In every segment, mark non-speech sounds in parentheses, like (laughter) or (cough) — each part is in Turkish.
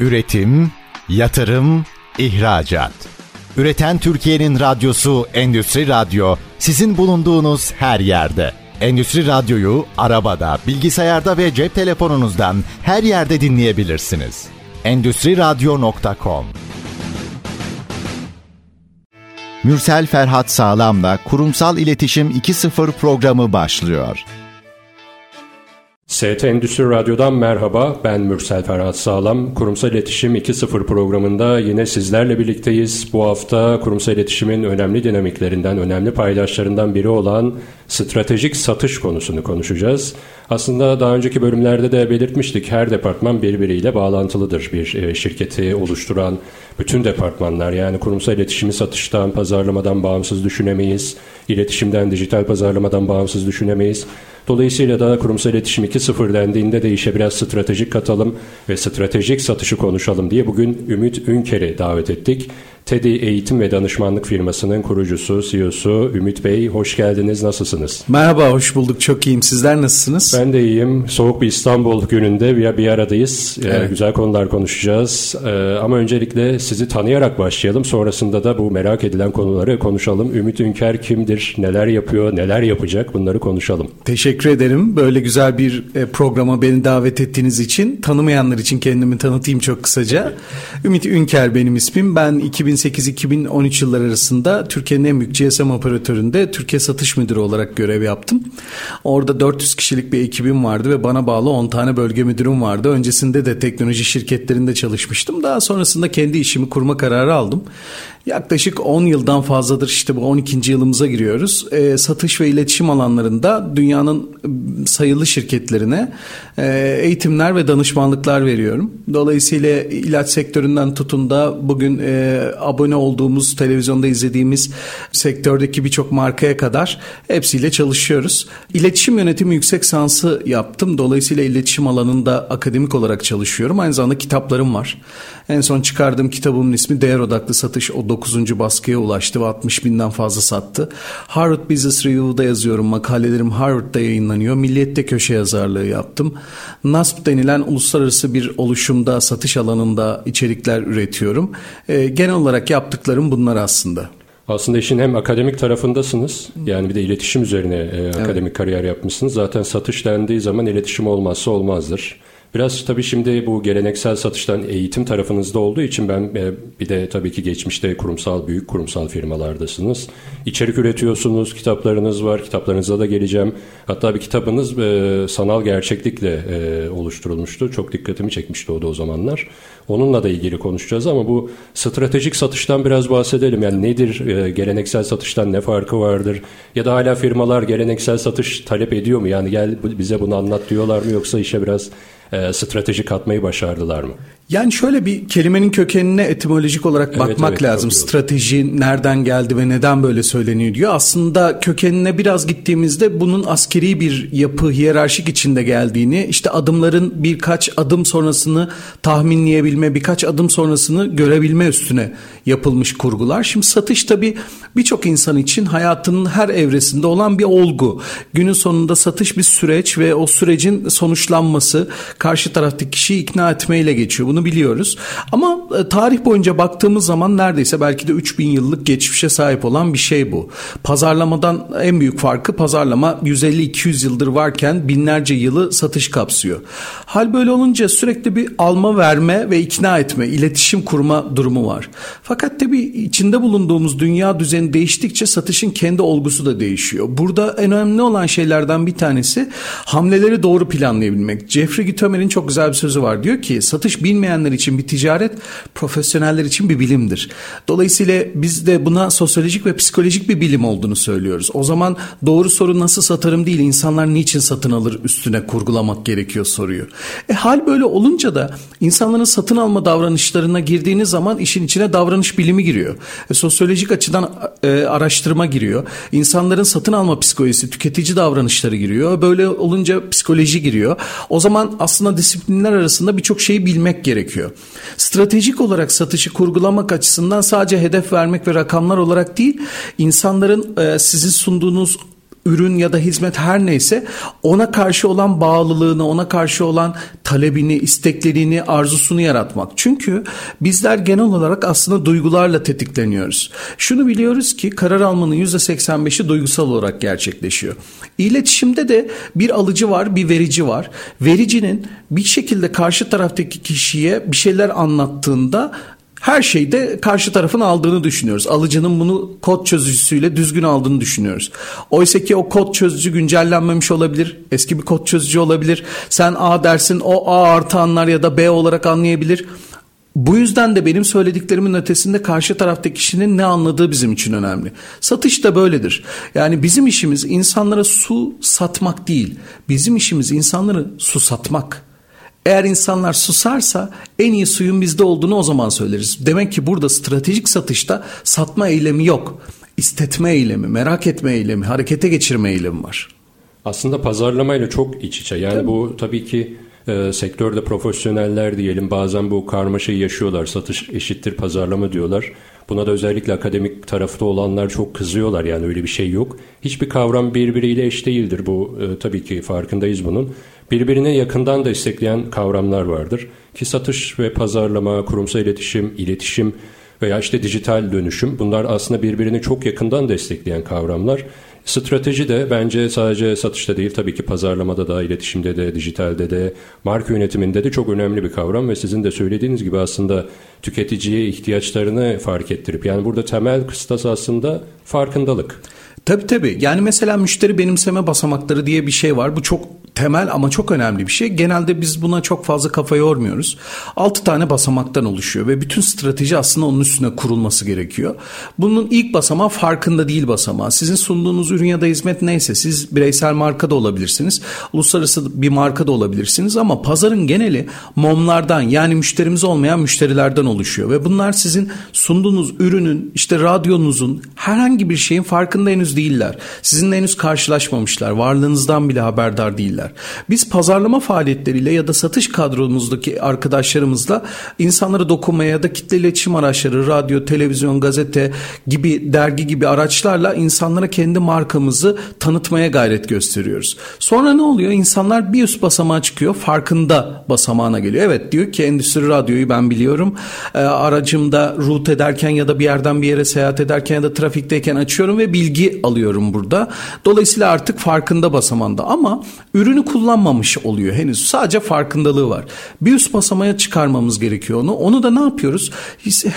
Üretim, yatırım, ihracat. Üreten Türkiye'nin radyosu Endüstri Radyo sizin bulunduğunuz her yerde. Endüstri Radyo'yu arabada, bilgisayarda ve cep telefonunuzdan her yerde dinleyebilirsiniz. Endüstri Radyo.com Mürsel Ferhat Sağlam'la Kurumsal İletişim 2.0 programı başlıyor. ST Endüstri Radyo'dan merhaba. Ben Mürsel Ferhat Sağlam. Kurumsal İletişim 2.0 programında yine sizlerle birlikteyiz. Bu hafta kurumsal iletişimin önemli dinamiklerinden, önemli paydaşlarından biri olan stratejik satış konusunu konuşacağız. Aslında daha önceki bölümlerde de belirtmiştik. Her departman birbiriyle bağlantılıdır. Bir e, şirketi oluşturan bütün departmanlar yani kurumsal iletişimi satıştan, pazarlamadan bağımsız düşünemeyiz. İletişimden, dijital pazarlamadan bağımsız düşünemeyiz. Dolayısıyla da kurumsal iletişim 2.0 dendiğinde de işe biraz stratejik katalım ve stratejik satışı konuşalım diye bugün Ümit Ünker'i davet ettik. TEDI Eğitim ve Danışmanlık firmasının kurucusu, CEO'su Ümit Bey. Hoş geldiniz, nasılsınız? Merhaba, hoş bulduk. Çok iyiyim. Sizler nasılsınız? Ben de iyiyim. Soğuk bir İstanbul gününde bir, bir aradayız. Ee, evet. Ee, güzel konular konuşacağız. Ee, ama öncelikle sizi tanıyarak başlayalım. Sonrasında da bu merak edilen konuları konuşalım. Ümit Ünker kimdir, neler yapıyor, neler yapacak bunları konuşalım. Teşekkür ederim. Böyle güzel bir e, programa beni davet ettiğiniz için. Tanımayanlar için kendimi tanıtayım çok kısaca. Ümit Ünker benim ismim. Ben 2000 2008-2013 yılları arasında Türkiye'nin en büyük GSM operatöründe Türkiye Satış Müdürü olarak görev yaptım. Orada 400 kişilik bir ekibim vardı ve bana bağlı 10 tane bölge müdürüm vardı. Öncesinde de teknoloji şirketlerinde çalışmıştım. Daha sonrasında kendi işimi kurma kararı aldım. Yaklaşık 10 yıldan fazladır işte bu 12. yılımıza giriyoruz. E, satış ve iletişim alanlarında dünyanın sayılı şirketlerine e, eğitimler ve danışmanlıklar veriyorum. Dolayısıyla ilaç sektöründen tutun da bugün e, abone olduğumuz, televizyonda izlediğimiz sektördeki birçok markaya kadar hepsiyle çalışıyoruz. İletişim yönetimi yüksek sansı yaptım. Dolayısıyla iletişim alanında akademik olarak çalışıyorum. Aynı zamanda kitaplarım var. En son çıkardığım kitabımın ismi Değer Odaklı Satış. O 9. baskıya ulaştı ve 60 binden fazla sattı. Harvard Business Review'da yazıyorum. Makalelerim Harvard'da yayınlanıyor. Milliyet'te köşe yazarlığı yaptım. NASP denilen uluslararası bir oluşumda satış alanında içerikler üretiyorum. E, genel olarak yaptıklarım bunlar aslında. Aslında işin hem akademik tarafındasınız yani bir de iletişim üzerine e, akademik evet. kariyer yapmışsınız. Zaten satış dendiği zaman iletişim olmazsa olmazdır. Biraz tabii şimdi bu geleneksel satıştan eğitim tarafınızda olduğu için ben e, bir de tabii ki geçmişte kurumsal büyük kurumsal firmalardasınız. İçerik üretiyorsunuz, kitaplarınız var. Kitaplarınıza da geleceğim. Hatta bir kitabınız e, sanal gerçeklikle e, oluşturulmuştu. Çok dikkatimi çekmişti o da o zamanlar. Onunla da ilgili konuşacağız ama bu stratejik satıştan biraz bahsedelim. Yani nedir geleneksel satıştan ne farkı vardır? Ya da hala firmalar geleneksel satış talep ediyor mu? Yani gel bize bunu anlat diyorlar mı yoksa işe biraz e, strateji katmayı başardılar mı? Yani şöyle bir kelimenin kökenine etimolojik olarak evet, bakmak evet, lazım. Strateji nereden geldi ve neden böyle söyleniyor diyor. Aslında kökenine biraz gittiğimizde bunun askeri bir yapı, hiyerarşik içinde geldiğini, işte adımların birkaç adım sonrasını tahminleyebilme, birkaç adım sonrasını görebilme üstüne yapılmış kurgular. Şimdi satış tabii birçok insan için hayatının her evresinde olan bir olgu. Günün sonunda satış bir süreç ve o sürecin sonuçlanması karşı taraftaki kişiyi ikna etmeyle geçiyor. Bunu bunu biliyoruz. Ama e, tarih boyunca baktığımız zaman neredeyse belki de 3000 yıllık geçmişe sahip olan bir şey bu. Pazarlamadan en büyük farkı pazarlama 150-200 yıldır varken binlerce yılı satış kapsıyor. Hal böyle olunca sürekli bir alma verme ve ikna etme, iletişim kurma durumu var. Fakat tabii içinde bulunduğumuz dünya düzeni değiştikçe satışın kendi olgusu da değişiyor. Burada en önemli olan şeylerden bir tanesi hamleleri doğru planlayabilmek. Jeffrey Gitomer'in çok güzel bir sözü var. Diyor ki satış bilmeyen bilmeyenler için bir ticaret, profesyoneller için bir bilimdir. Dolayısıyla biz de buna sosyolojik ve psikolojik bir bilim olduğunu söylüyoruz. O zaman doğru soru nasıl satarım değil, insanlar niçin satın alır üstüne kurgulamak gerekiyor soruyu. E hal böyle olunca da insanların satın alma davranışlarına girdiğiniz zaman işin içine davranış bilimi giriyor. E, sosyolojik açıdan e, araştırma giriyor. İnsanların satın alma psikolojisi, tüketici davranışları giriyor. Böyle olunca psikoloji giriyor. O zaman aslında disiplinler arasında birçok şeyi bilmek gerekiyor. Stratejik olarak satışı kurgulamak açısından sadece hedef vermek ve rakamlar olarak değil, insanların e, sizin sunduğunuz ürün ya da hizmet her neyse ona karşı olan bağlılığını, ona karşı olan talebini, isteklerini, arzusunu yaratmak. Çünkü bizler genel olarak aslında duygularla tetikleniyoruz. Şunu biliyoruz ki karar almanın %85'i duygusal olarak gerçekleşiyor. İletişimde de bir alıcı var, bir verici var. Vericinin bir şekilde karşı taraftaki kişiye bir şeyler anlattığında her şeyde karşı tarafın aldığını düşünüyoruz. Alıcının bunu kod çözücüsüyle düzgün aldığını düşünüyoruz. Oysa ki o kod çözücü güncellenmemiş olabilir. Eski bir kod çözücü olabilir. Sen A dersin o A artı anlar ya da B olarak anlayabilir. Bu yüzden de benim söylediklerimin ötesinde karşı taraftaki kişinin ne anladığı bizim için önemli. Satış da böyledir. Yani bizim işimiz insanlara su satmak değil. Bizim işimiz insanları su satmak. Eğer insanlar susarsa en iyi suyun bizde olduğunu o zaman söyleriz. Demek ki burada stratejik satışta satma eylemi yok. İstetme eylemi, merak etme eylemi, harekete geçirme eylemi var. Aslında pazarlamayla çok iç içe. Yani tabii. bu tabii ki e, sektörde profesyoneller diyelim bazen bu karmaşayı yaşıyorlar. Satış eşittir pazarlama diyorlar. Buna da özellikle akademik tarafta olanlar çok kızıyorlar yani öyle bir şey yok. Hiçbir kavram birbiriyle eş değildir bu e, tabii ki farkındayız bunun. Birbirine yakından destekleyen kavramlar vardır. Ki satış ve pazarlama, kurumsal iletişim, iletişim veya işte dijital dönüşüm bunlar aslında birbirini çok yakından destekleyen kavramlar. Strateji de bence sadece satışta değil tabii ki pazarlamada da, iletişimde de, dijitalde de, marka yönetiminde de çok önemli bir kavram ve sizin de söylediğiniz gibi aslında tüketiciye ihtiyaçlarını fark ettirip yani burada temel kıstas aslında farkındalık. Tabii tabii. Yani mesela müşteri benimseme basamakları diye bir şey var. Bu çok temel ama çok önemli bir şey. Genelde biz buna çok fazla kafa yormuyoruz. 6 tane basamaktan oluşuyor ve bütün strateji aslında onun üstüne kurulması gerekiyor. Bunun ilk basamağı farkında değil basamağı. Sizin sunduğunuz ürün ya da hizmet neyse siz bireysel marka da olabilirsiniz. Uluslararası bir marka da olabilirsiniz ama pazarın geneli momlardan yani müşterimiz olmayan müşterilerden oluşuyor ve bunlar sizin sunduğunuz ürünün işte radyonuzun herhangi bir şeyin farkında henüz değiller. Sizinle henüz karşılaşmamışlar. Varlığınızdan bile haberdar değiller. Biz pazarlama faaliyetleriyle ya da satış kadromuzdaki arkadaşlarımızla insanlara dokunmaya ya da kitle iletişim araçları, radyo, televizyon, gazete gibi dergi gibi araçlarla insanlara kendi markamızı tanıtmaya gayret gösteriyoruz. Sonra ne oluyor? İnsanlar bir üst basamağa çıkıyor. Farkında basamağına geliyor. Evet diyor ki endüstri radyoyu ben biliyorum. E, aracımda route ederken ya da bir yerden bir yere seyahat ederken ya da trafikteyken açıyorum ve bilgi alıyorum burada. Dolayısıyla artık farkında basamanda ama ürün ürünü kullanmamış oluyor henüz. Sadece farkındalığı var. Bir üst basamaya çıkarmamız gerekiyor onu. Onu da ne yapıyoruz?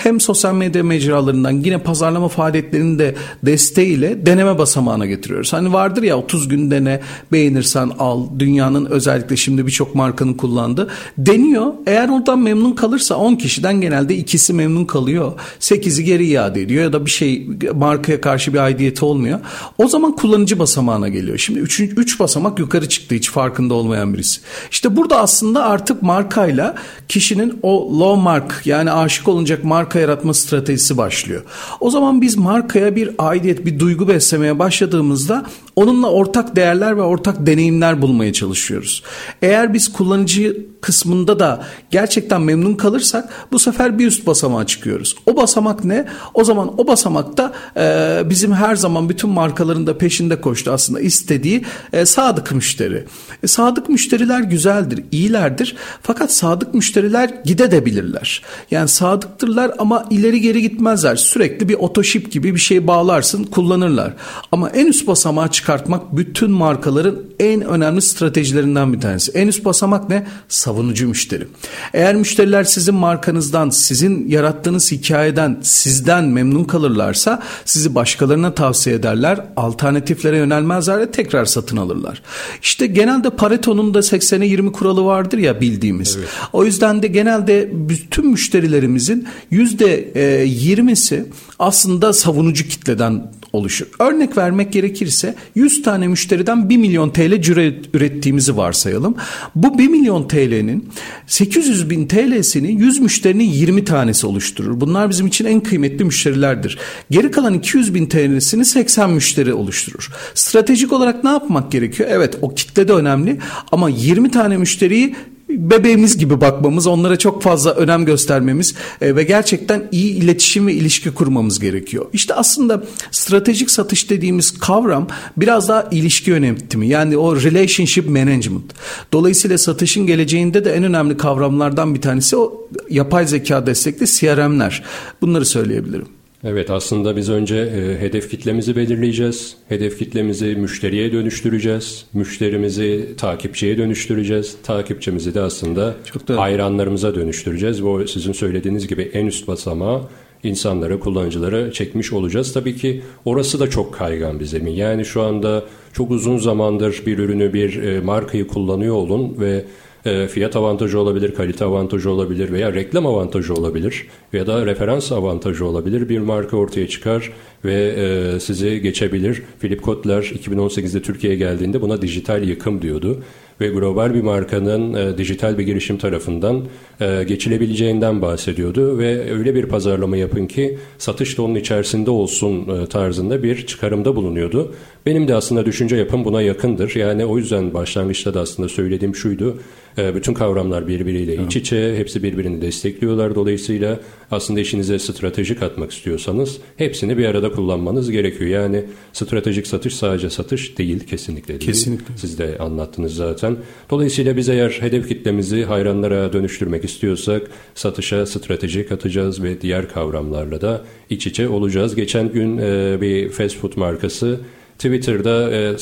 Hem sosyal medya mecralarından yine pazarlama faaliyetlerinin de desteğiyle deneme basamağına getiriyoruz. Hani vardır ya 30 gün dene beğenirsen al. Dünyanın özellikle şimdi birçok markanın kullandığı. Deniyor. Eğer oradan memnun kalırsa 10 kişiden genelde ikisi memnun kalıyor. 8'i geri iade ediyor ya da bir şey markaya karşı bir aidiyeti olmuyor. O zaman kullanıcı basamağına geliyor. Şimdi 3 basamak yukarı çıktı hiç farkında olmayan birisi. İşte burada aslında artık markayla kişinin o low mark yani aşık olunacak marka yaratma stratejisi başlıyor. O zaman biz markaya bir aidiyet, bir duygu beslemeye başladığımızda onunla ortak değerler ve ortak deneyimler bulmaya çalışıyoruz. Eğer biz kullanıcı kısmında da gerçekten memnun kalırsak bu sefer bir üst basamağa çıkıyoruz. O basamak ne? O zaman o basamakta e, bizim her zaman bütün markaların da peşinde koştu aslında istediği e, sadık müşteri. E, sadık müşteriler güzeldir, iyilerdir. Fakat sadık müşteriler gidebilirler. Yani sadıktırlar ama ileri geri gitmezler. Sürekli bir otoşip gibi bir şey bağlarsın, kullanırlar. Ama en üst basamağa çıkartmak bütün markaların en önemli stratejilerinden bir tanesi. En üst basamak ne? Savunucu müşteri. Eğer müşteriler sizin markanızdan, sizin yarattığınız hikayeden, sizden memnun kalırlarsa sizi başkalarına tavsiye ederler. Alternatiflere yönelmezler ve tekrar satın alırlar. İşte genelde Pareto'nun da 80'e 20 kuralı vardır ya bildiğimiz. Evet. O yüzden de genelde bütün müşterilerimizin %20'si e, aslında savunucu kitleden oluşur. Örnek vermek gerekirse 100 tane müşteriden 1 milyon TL cüre ürettiğimizi varsayalım. Bu 1 milyon TL'nin 800 bin TL'sini 100 müşterinin 20 tanesi oluşturur. Bunlar bizim için en kıymetli müşterilerdir. Geri kalan 200 bin TL'sini 80 müşteri oluşturur. Stratejik olarak ne yapmak gerekiyor? Evet o kitle de önemli ama 20 tane müşteriyi bebeğimiz gibi bakmamız, onlara çok fazla önem göstermemiz e, ve gerçekten iyi iletişim ve ilişki kurmamız gerekiyor. İşte aslında stratejik satış dediğimiz kavram biraz daha ilişki yönetimi yani o relationship management. Dolayısıyla satışın geleceğinde de en önemli kavramlardan bir tanesi o yapay zeka destekli CRM'ler. Bunları söyleyebilirim. Evet aslında biz önce e, hedef kitlemizi belirleyeceğiz. Hedef kitlemizi müşteriye dönüştüreceğiz. Müşterimizi takipçiye dönüştüreceğiz. Takipçimizi de aslında hayranlarımıza dönüştüreceğiz. Bu sizin söylediğiniz gibi en üst basamağı insanları, kullanıcıları çekmiş olacağız. Tabii ki orası da çok kaygan bir zemin. Yani şu anda çok uzun zamandır bir ürünü, bir e, markayı kullanıyor olun ve e, fiyat avantajı olabilir, kalite avantajı olabilir veya reklam avantajı olabilir ya da referans avantajı olabilir. Bir marka ortaya çıkar ve e, sizi geçebilir. Philip Kotler 2018'de Türkiye'ye geldiğinde buna dijital yıkım diyordu ve global bir markanın e, dijital bir girişim tarafından e, geçilebileceğinden bahsediyordu ve öyle bir pazarlama yapın ki satış da onun içerisinde olsun e, tarzında bir çıkarımda bulunuyordu. Benim de aslında düşünce yapım buna yakındır. Yani o yüzden başlangıçta da aslında söylediğim şuydu. E, bütün kavramlar birbiriyle iç içe, hepsi birbirini destekliyorlar. Dolayısıyla aslında işinize strateji katmak istiyorsanız hepsini bir arada kullanmanız gerekiyor. Yani stratejik satış sadece satış değil kesinlikle değil. Kesinlikle. Siz de anlattınız zaten. Dolayısıyla biz eğer hedef kitlemizi hayranlara dönüştürmek istiyorsak satışa strateji katacağız ve diğer kavramlarla da iç içe olacağız. Geçen gün e, bir fast food markası Twitter'da e,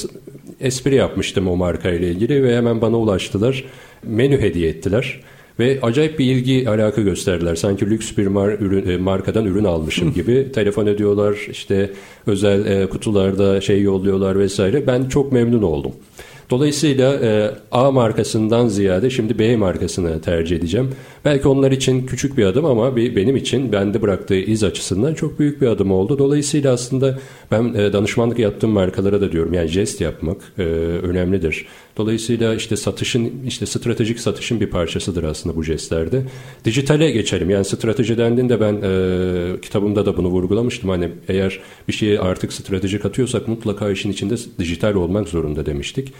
espri yapmıştım o markayla ilgili ve hemen bana ulaştılar. Menü hediye ettiler. Ve acayip bir ilgi alaka gösterdiler. Sanki lüks bir mar ürün, e, markadan ürün almışım gibi. (laughs) Telefon ediyorlar işte özel e, kutularda şey yolluyorlar vesaire. Ben çok memnun oldum. Dolayısıyla e, A markasından ziyade şimdi B markasını tercih edeceğim. Belki onlar için küçük bir adım ama bir, benim için bende bıraktığı iz açısından çok büyük bir adım oldu. Dolayısıyla aslında ben e, danışmanlık yaptığım markalara da diyorum yani jest yapmak e, önemlidir. Dolayısıyla işte satışın işte stratejik satışın bir parçasıdır aslında bu jestlerde. Dijitale geçelim. Yani strateji dendiğinde ben e, kitabımda da bunu vurgulamıştım. Hani eğer bir şeyi artık stratejik atıyorsak mutlaka işin içinde dijital olmak zorunda demiştik.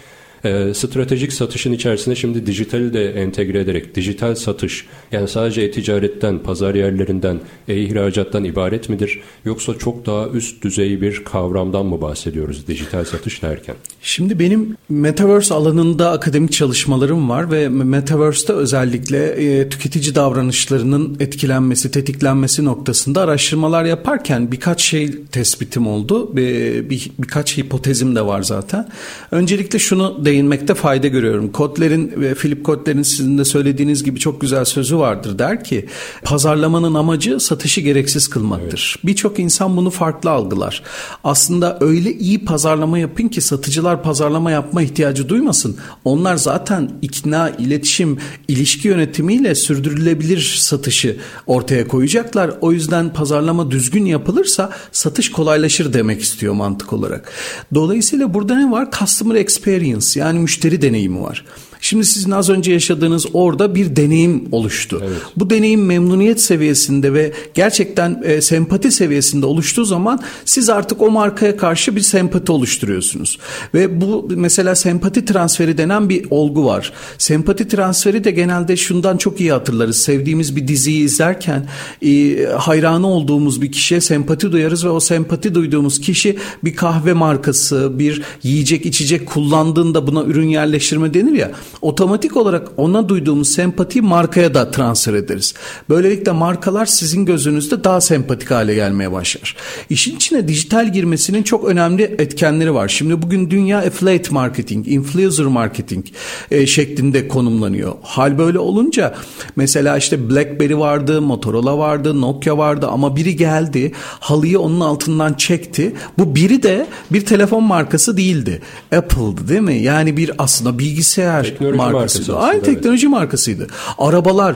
E, stratejik satışın içerisinde şimdi dijitali de entegre ederek dijital satış yani sadece e-ticaretten, pazar yerlerinden, e-ihracattan ibaret midir? Yoksa çok daha üst düzey bir kavramdan mı bahsediyoruz dijital satış derken? Şimdi benim Metaverse alanında akademik çalışmalarım var ve Metaverse'te özellikle e, tüketici davranışlarının etkilenmesi, tetiklenmesi noktasında araştırmalar yaparken birkaç şey tespitim oldu. Bir, bir, birkaç hipotezim de var zaten. Öncelikle şunu değinmekte fayda görüyorum. Kotler'in ve Philip Kotler'in sizin de söylediğiniz gibi çok güzel sözü vardır. Der ki pazarlamanın amacı satışı gereksiz kılmaktır. Evet. Birçok insan bunu farklı algılar. Aslında öyle iyi pazarlama yapın ki satıcılar pazarlama yapma ihtiyacı duymasın. Onlar zaten ikna, iletişim, ilişki yönetimiyle sürdürülebilir satışı ortaya koyacaklar. O yüzden pazarlama düzgün yapılırsa satış kolaylaşır demek istiyor mantık olarak. Dolayısıyla burada ne var? Customer experience yani müşteri deneyimi var. Şimdi sizin az önce yaşadığınız orada bir deneyim oluştu. Evet. Bu deneyim memnuniyet seviyesinde ve gerçekten e, sempati seviyesinde oluştuğu zaman siz artık o markaya karşı bir sempati oluşturuyorsunuz. Ve bu mesela sempati transferi denen bir olgu var. Sempati transferi de genelde şundan çok iyi hatırlarız. Sevdiğimiz bir diziyi izlerken e, hayranı olduğumuz bir kişiye sempati duyarız ve o sempati duyduğumuz kişi bir kahve markası, bir yiyecek içecek kullandığında buna ürün yerleştirme denir ya otomatik olarak ona duyduğumuz sempati markaya da transfer ederiz. Böylelikle markalar sizin gözünüzde daha sempatik hale gelmeye başlar. İşin içine dijital girmesinin çok önemli etkenleri var. Şimdi bugün dünya affiliate marketing, influencer marketing e, şeklinde konumlanıyor. Hal böyle olunca mesela işte BlackBerry vardı, Motorola vardı, Nokia vardı ama biri geldi halıyı onun altından çekti. Bu biri de bir telefon markası değildi. Apple'dı değil mi? Yani bir aslında bilgisayar teknoloji markasıydı. Aynı evet. teknoloji markasıydı. Arabalar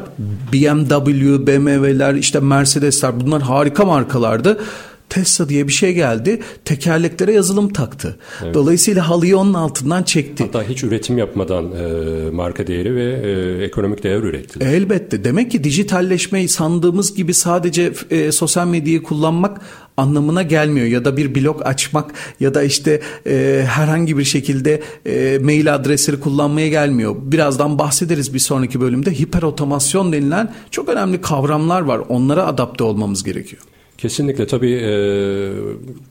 BMW, BMW'ler, işte Mercedesler bunlar harika markalardı. Tesla diye bir şey geldi. Tekerleklere yazılım taktı. Evet. Dolayısıyla halıyı onun altından çekti. Hatta hiç üretim yapmadan e, marka değeri ve e, ekonomik değer üretti. Elbette. Demek ki dijitalleşmeyi sandığımız gibi sadece e, sosyal medyayı kullanmak anlamına gelmiyor ya da bir blog açmak ya da işte e, herhangi bir şekilde e, mail adresleri kullanmaya gelmiyor. Birazdan bahsederiz bir sonraki bölümde hiper otomasyon denilen çok önemli kavramlar var. Onlara adapte olmamız gerekiyor. Kesinlikle tabii e,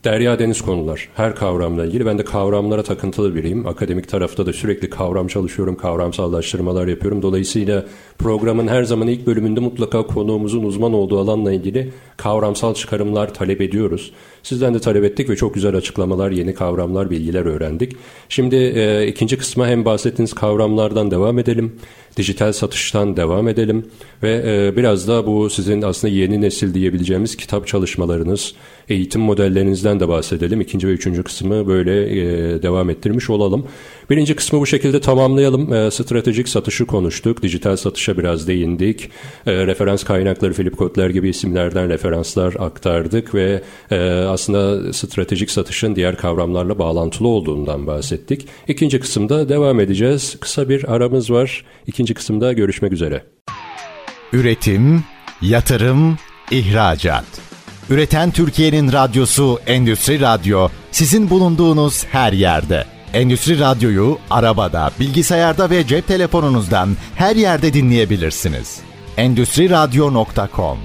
derya deniz konular her kavramla ilgili. Ben de kavramlara takıntılı biriyim. Akademik tarafta da sürekli kavram çalışıyorum, kavramsallaştırmalar yapıyorum. Dolayısıyla programın her zaman ilk bölümünde mutlaka konuğumuzun uzman olduğu alanla ilgili kavramsal çıkarımlar talep ediyoruz. Sizden de talep ettik ve çok güzel açıklamalar, yeni kavramlar, bilgiler öğrendik. Şimdi e, ikinci kısma hem bahsettiğiniz kavramlardan devam edelim dijital satıştan devam edelim ve e, biraz da bu sizin aslında yeni nesil diyebileceğimiz kitap çalışmalarınız, eğitim modellerinizden de bahsedelim. İkinci ve üçüncü kısmı böyle e, devam ettirmiş olalım. Birinci kısmı bu şekilde tamamlayalım. E, stratejik satışı konuştuk. Dijital satışa biraz değindik. E, referans kaynakları Philip Kotler gibi isimlerden referanslar aktardık ve e, aslında stratejik satışın diğer kavramlarla bağlantılı olduğundan bahsettik. İkinci kısımda devam edeceğiz. Kısa bir aramız var. İkinci kısımda görüşmek üzere. Üretim, yatırım, ihracat. Üreten Türkiye'nin radyosu Endüstri Radyo sizin bulunduğunuz her yerde. Endüstri Radyo'yu arabada, bilgisayarda ve cep telefonunuzdan her yerde dinleyebilirsiniz. Endüstri Radyo.com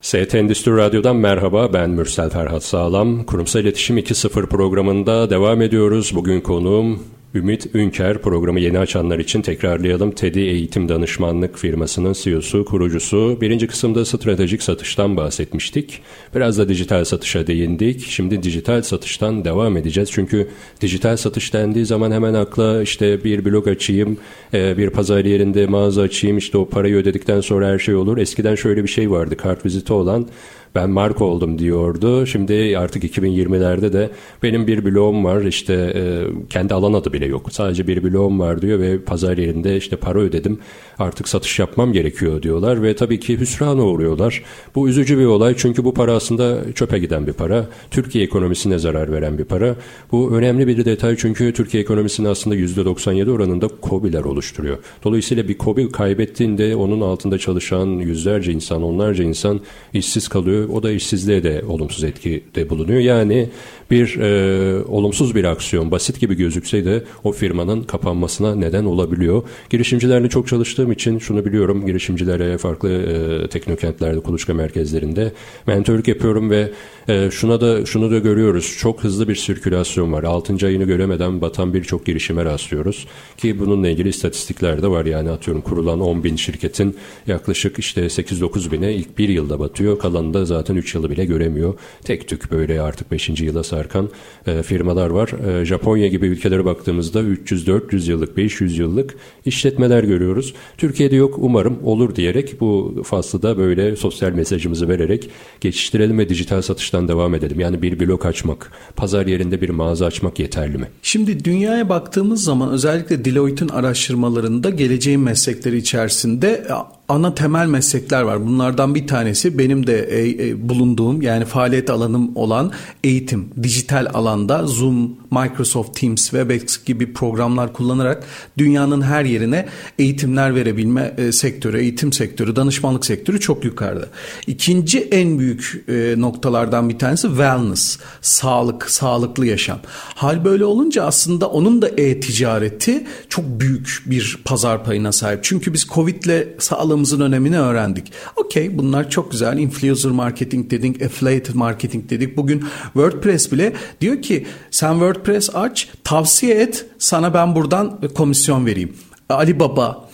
ST Endüstri Radyo'dan merhaba ben Mürsel Ferhat Sağlam. Kurumsal İletişim 2.0 programında devam ediyoruz. Bugün konuğum Ümit Ünker programı yeni açanlar için tekrarlayalım. TED'i Eğitim Danışmanlık firmasının CEO'su, kurucusu. Birinci kısımda stratejik satıştan bahsetmiştik. Biraz da dijital satışa değindik. Şimdi dijital satıştan devam edeceğiz. Çünkü dijital satış dendiği zaman hemen akla işte bir blog açayım, e, bir pazar yerinde mağaza açayım, işte o parayı ödedikten sonra her şey olur. Eskiden şöyle bir şey vardı, kart viziti olan ben marka oldum diyordu. Şimdi artık 2020'lerde de benim bir blogum var işte e, kendi alan adı bile yok. Sadece bir blogum var diyor ve pazar yerinde işte para ödedim artık satış yapmam gerekiyor diyorlar ve tabii ki hüsrana uğruyorlar. Bu üzücü bir olay çünkü bu para aslında çöpe giden bir para. Türkiye ekonomisine zarar veren bir para. Bu önemli bir detay çünkü Türkiye ekonomisinin aslında %97 oranında COBİ'ler oluşturuyor. Dolayısıyla bir COBİ kaybettiğinde onun altında çalışan yüzlerce insan, onlarca insan işsiz kalıyor. O da işsizliğe de olumsuz etkide bulunuyor. Yani bir e, olumsuz bir aksiyon basit gibi gözükse de o firmanın kapanmasına neden olabiliyor. Girişimcilerle çok çalıştığım için şunu biliyorum. Girişimcilere farklı e, teknokentlerde, kuluçka merkezlerinde mentörlük yapıyorum ve e, şuna da şunu da görüyoruz. Çok hızlı bir sirkülasyon var. 6. ayını göremeden batan birçok girişime rastlıyoruz. Ki bununla ilgili istatistikler de var. Yani atıyorum kurulan 10 bin şirketin yaklaşık işte 8-9 bine ilk bir yılda batıyor. Kalanında zaten 3 yılı bile göremiyor. Tek tük böyle artık 5. yıla sarkan e, firmalar var. E, Japonya gibi ülkelere baktığımızda 300-400 yıllık, 500 yıllık işletmeler görüyoruz. Türkiye'de yok umarım olur diyerek bu faslı da böyle sosyal mesajımızı vererek geçiştirelim ve dijital satıştan devam edelim. Yani bir blok açmak, pazar yerinde bir mağaza açmak yeterli mi? Şimdi dünyaya baktığımız zaman özellikle Deloitte'in araştırmalarında geleceğin meslekleri içerisinde ana temel meslekler var. Bunlardan bir tanesi benim de e, e, bulunduğum yani faaliyet alanım olan eğitim. Dijital alanda Zoom, Microsoft Teams, Webex gibi programlar kullanarak dünyanın her yerine eğitimler verebilme e, sektörü, eğitim sektörü, danışmanlık sektörü çok yukarıda. İkinci en büyük e, noktalardan bir tanesi wellness, sağlık, sağlıklı yaşam. Hal böyle olunca aslında onun da e-ticareti çok büyük bir pazar payına sahip. Çünkü biz Covid'le sağlığımızın önemini öğrendik. Okey bunlar çok güzel. Influencer marketing dedik, affiliate marketing dedik. Bugün WordPress bile diyor ki sen WordPress aç, tavsiye et, sana ben buradan komisyon vereyim. Alibaba,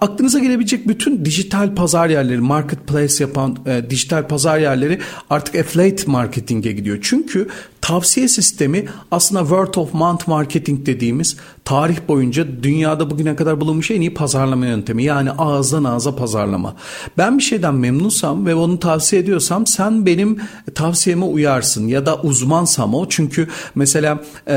aklınıza gelebilecek bütün dijital pazar yerleri, marketplace yapan e, dijital pazar yerleri artık affiliate marketing'e gidiyor. Çünkü tavsiye sistemi aslında word of mouth marketing dediğimiz tarih boyunca dünyada bugüne kadar bulunmuş en iyi pazarlama yöntemi. Yani ağızdan ağza pazarlama. Ben bir şeyden memnunsam ve onu tavsiye ediyorsam sen benim tavsiyeme uyarsın ya da uzmansam o. Çünkü mesela e,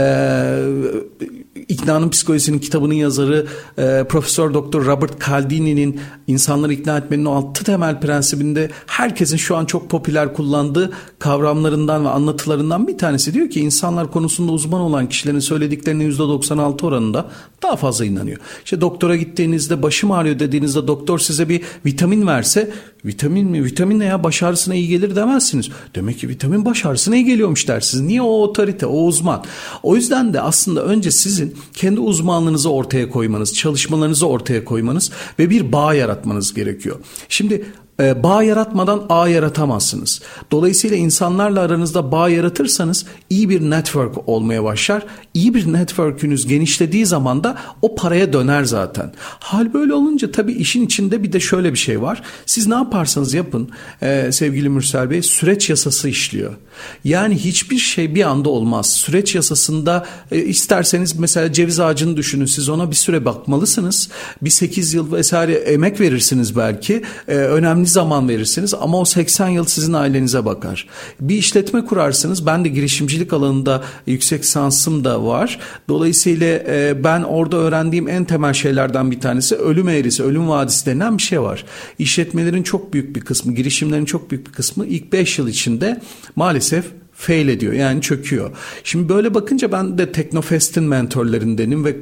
İknanın Psikolojisi'nin kitabının yazarı e, Profesör Doktor Robert Cialdini'nin insanları ikna etmenin o altı temel prensibinde herkesin şu an çok popüler kullandığı kavramlarından ve anlatılarından bir tanesi diyor ki insanlar konusunda uzman olan kişilerin söylediklerinin %96 oranında daha fazla inanıyor. İşte doktora gittiğinizde başım ağrıyor dediğinizde doktor size bir vitamin verse Vitamin mi? Vitamin ne ya? Baş ağrısına iyi gelir demezsiniz. Demek ki vitamin baş ağrısına iyi geliyormuş dersiniz. Niye o otorite, o uzman? O yüzden de aslında önce sizin kendi uzmanlığınızı ortaya koymanız, çalışmalarınızı ortaya koymanız ve bir bağ yaratmanız gerekiyor. Şimdi e, bağ yaratmadan ağ yaratamazsınız. Dolayısıyla insanlarla aranızda bağ yaratırsanız iyi bir network olmaya başlar. İyi bir network'ünüz genişlediği zaman da o paraya döner zaten. Hal böyle olunca tabii işin içinde bir de şöyle bir şey var. Siz ne yaparsanız yapın e, sevgili Mürsel Bey süreç yasası işliyor. Yani hiçbir şey bir anda olmaz. Süreç yasasında e, isterseniz mesela ceviz ağacını düşünün. Siz ona bir süre bakmalısınız. Bir 8 yıl vesaire emek verirsiniz belki. E, önemli zaman verirsiniz ama o 80 yıl sizin ailenize bakar. Bir işletme kurarsınız. Ben de girişimcilik alanında yüksek sansım da var. Dolayısıyla e, ben orada öğrendiğim en temel şeylerden bir tanesi ölüm eğrisi, ölüm vadisi denen bir şey var. İşletmelerin çok büyük bir kısmı, girişimlerin çok büyük bir kısmı ilk 5 yıl içinde maalesef fail ediyor yani çöküyor. Şimdi böyle bakınca ben de Teknofest'in mentorlarındenim ve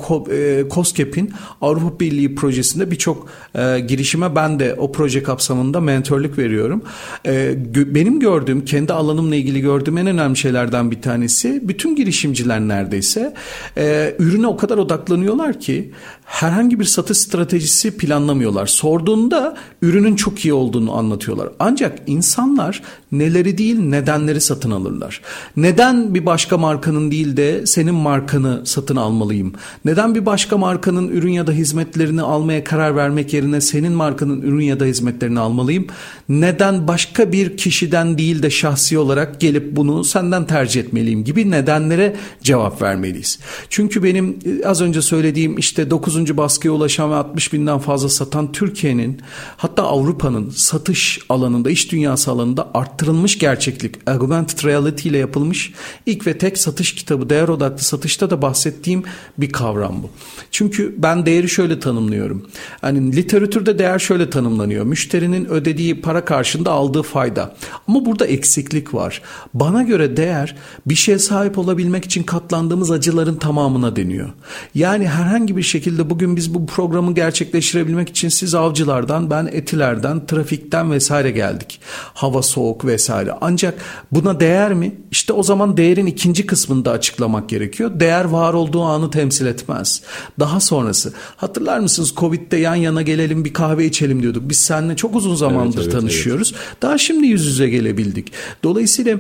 COSGAP'in Avrupa Birliği projesinde birçok e, girişime ben de o proje kapsamında mentorluk veriyorum. E, benim gördüğüm, kendi alanımla ilgili gördüğüm en önemli şeylerden bir tanesi bütün girişimciler neredeyse e, ürüne o kadar odaklanıyorlar ki herhangi bir satış stratejisi planlamıyorlar. Sorduğunda ürünün çok iyi olduğunu anlatıyorlar. Ancak insanlar neleri değil nedenleri satın alırlar. Neden bir başka markanın değil de senin markanı satın almalıyım? Neden bir başka markanın ürün ya da hizmetlerini almaya karar vermek yerine senin markanın ürün ya da hizmetlerini almalıyım? Neden başka bir kişiden değil de şahsi olarak gelip bunu senden tercih etmeliyim gibi nedenlere cevap vermeliyiz. Çünkü benim e, az önce söylediğim işte 9. baskıya ulaşan ve 60 binden fazla satan Türkiye'nin hatta Avrupa'nın satış alanında, iş dünyası alanında arttırılmış gerçeklik, augmented reality ile yapılmış ilk ve tek satış kitabı, değer odaklı satışta da bahsettiğim bir kavram bu. Çünkü ben değeri şöyle tanımlıyorum. Hani literatürde değer şöyle tanımlanıyor. Müşterinin ödediği para karşında aldığı fayda. Ama burada eksiklik var. Bana göre değer bir şeye sahip olabilmek için katlandığımız acıların tamamına deniyor. Yani herhangi bir şekilde bugün biz bu programı gerçekleştirebilmek için siz avcılardan, ben etilerden, trafikten vesaire geldik. Hava soğuk vesaire. Ancak buna değer mi? İşte o zaman değerin ikinci kısmını da açıklamak gerekiyor. Değer var olduğu anı temsil etmez. Daha sonrası. Hatırlar mısınız Covid'de yan yana gelelim bir kahve içelim diyorduk. Biz seninle çok uzun zamandır evet, evet, tanışıyoruz. Evet. Daha şimdi yüz yüze gelebildik. Dolayısıyla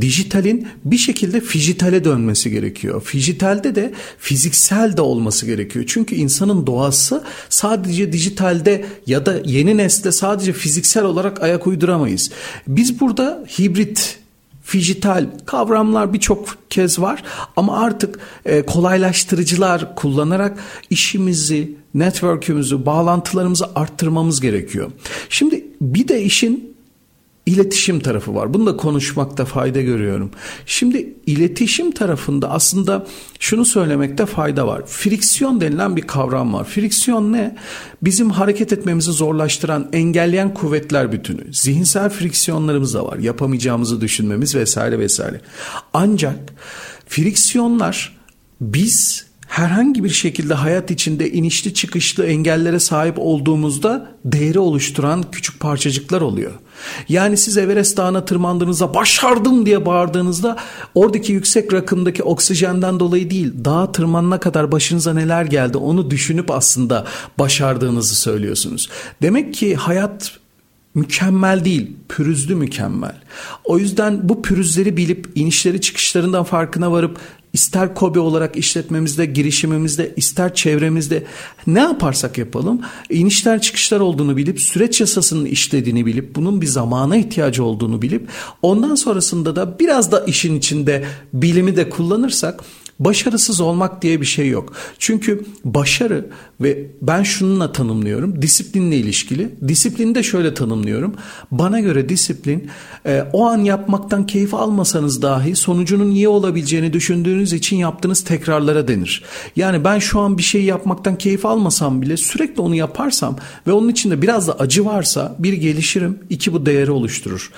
dijitalin bir şekilde fijitale dönmesi gerekiyor. Fijitalde de fiziksel de olması gerekiyor. Çünkü insanın doğası sadece dijitalde ya da yeni nesle sadece fiziksel olarak ayak uyduramayız. Biz burada hibrit fijital kavramlar birçok kez var ama artık e, kolaylaştırıcılar kullanarak işimizi, network'ümüzü, bağlantılarımızı arttırmamız gerekiyor. Şimdi bir de işin iletişim tarafı var. Bunu da konuşmakta fayda görüyorum. Şimdi iletişim tarafında aslında şunu söylemekte fayda var. Friksiyon denilen bir kavram var. Friksiyon ne? Bizim hareket etmemizi zorlaştıran, engelleyen kuvvetler bütünü. Zihinsel friksiyonlarımız da var. Yapamayacağımızı düşünmemiz vesaire vesaire. Ancak friksiyonlar biz herhangi bir şekilde hayat içinde inişli çıkışlı engellere sahip olduğumuzda değeri oluşturan küçük parçacıklar oluyor. Yani siz Everest Dağı'na tırmandığınızda başardım diye bağırdığınızda oradaki yüksek rakımdaki oksijenden dolayı değil dağa tırmanana kadar başınıza neler geldi onu düşünüp aslında başardığınızı söylüyorsunuz. Demek ki hayat mükemmel değil, pürüzlü mükemmel. O yüzden bu pürüzleri bilip inişleri çıkışlarından farkına varıp ister kobi olarak işletmemizde, girişimimizde, ister çevremizde ne yaparsak yapalım inişler çıkışlar olduğunu bilip süreç yasasının işlediğini bilip bunun bir zamana ihtiyacı olduğunu bilip ondan sonrasında da biraz da işin içinde bilimi de kullanırsak Başarısız olmak diye bir şey yok. Çünkü başarı ve ben şununla tanımlıyorum. Disiplinle ilişkili. Disiplini de şöyle tanımlıyorum. Bana göre disiplin e, o an yapmaktan keyif almasanız dahi sonucunun iyi olabileceğini düşündüğünüz için yaptığınız tekrarlara denir. Yani ben şu an bir şey yapmaktan keyif almasam bile sürekli onu yaparsam ve onun içinde biraz da acı varsa bir gelişirim, iki bu değeri oluşturur.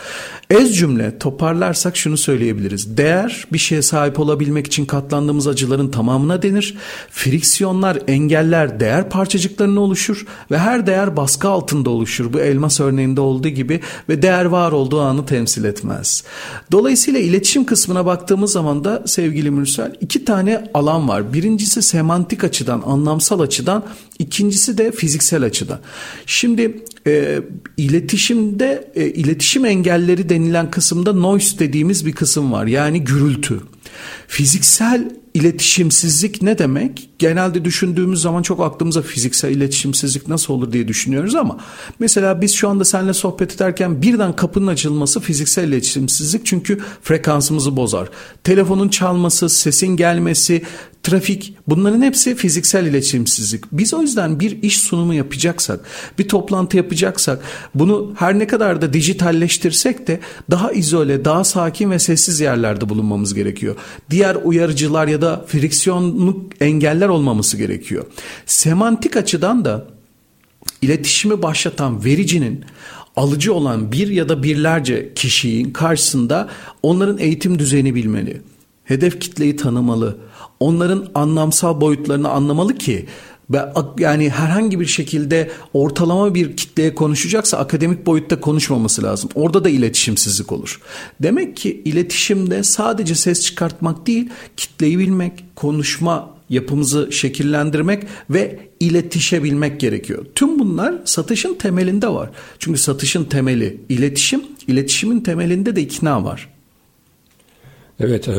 Ez cümle toparlarsak şunu söyleyebiliriz. Değer bir şeye sahip olabilmek için katlandığınız yaşandığımız acıların tamamına denir. Friksiyonlar, engeller değer parçacıklarına oluşur ve her değer baskı altında oluşur. Bu elmas örneğinde olduğu gibi ve değer var olduğu anı temsil etmez. Dolayısıyla iletişim kısmına baktığımız zaman da sevgili Mürsel iki tane alan var. Birincisi semantik açıdan, anlamsal açıdan, ikincisi de fiziksel açıdan. Şimdi e, iletişimde e, iletişim engelleri denilen kısımda noise dediğimiz bir kısım var. Yani gürültü. Fiziksel iletişimsizlik ne demek? Genelde düşündüğümüz zaman çok aklımıza fiziksel iletişimsizlik nasıl olur diye düşünüyoruz ama mesela biz şu anda seninle sohbet ederken birden kapının açılması fiziksel iletişimsizlik çünkü frekansımızı bozar. Telefonun çalması, sesin gelmesi, trafik bunların hepsi fiziksel iletişimsizlik. Biz o yüzden bir iş sunumu yapacaksak, bir toplantı yapacaksak bunu her ne kadar da dijitalleştirsek de daha izole, daha sakin ve sessiz yerlerde bulunmamız gerekiyor. Diğer uyarıcılar ya da friksiyonluk engeller olmaması gerekiyor. Semantik açıdan da iletişimi başlatan vericinin alıcı olan bir ya da birlerce kişinin karşısında onların eğitim düzeni bilmeli. Hedef kitleyi tanımalı onların anlamsal boyutlarını anlamalı ki yani herhangi bir şekilde ortalama bir kitleye konuşacaksa akademik boyutta konuşmaması lazım. Orada da iletişimsizlik olur. Demek ki iletişimde sadece ses çıkartmak değil, kitleyi bilmek, konuşma yapımızı şekillendirmek ve iletişebilmek gerekiyor. Tüm bunlar satışın temelinde var. Çünkü satışın temeli iletişim, iletişimin temelinde de ikna var. Evet e,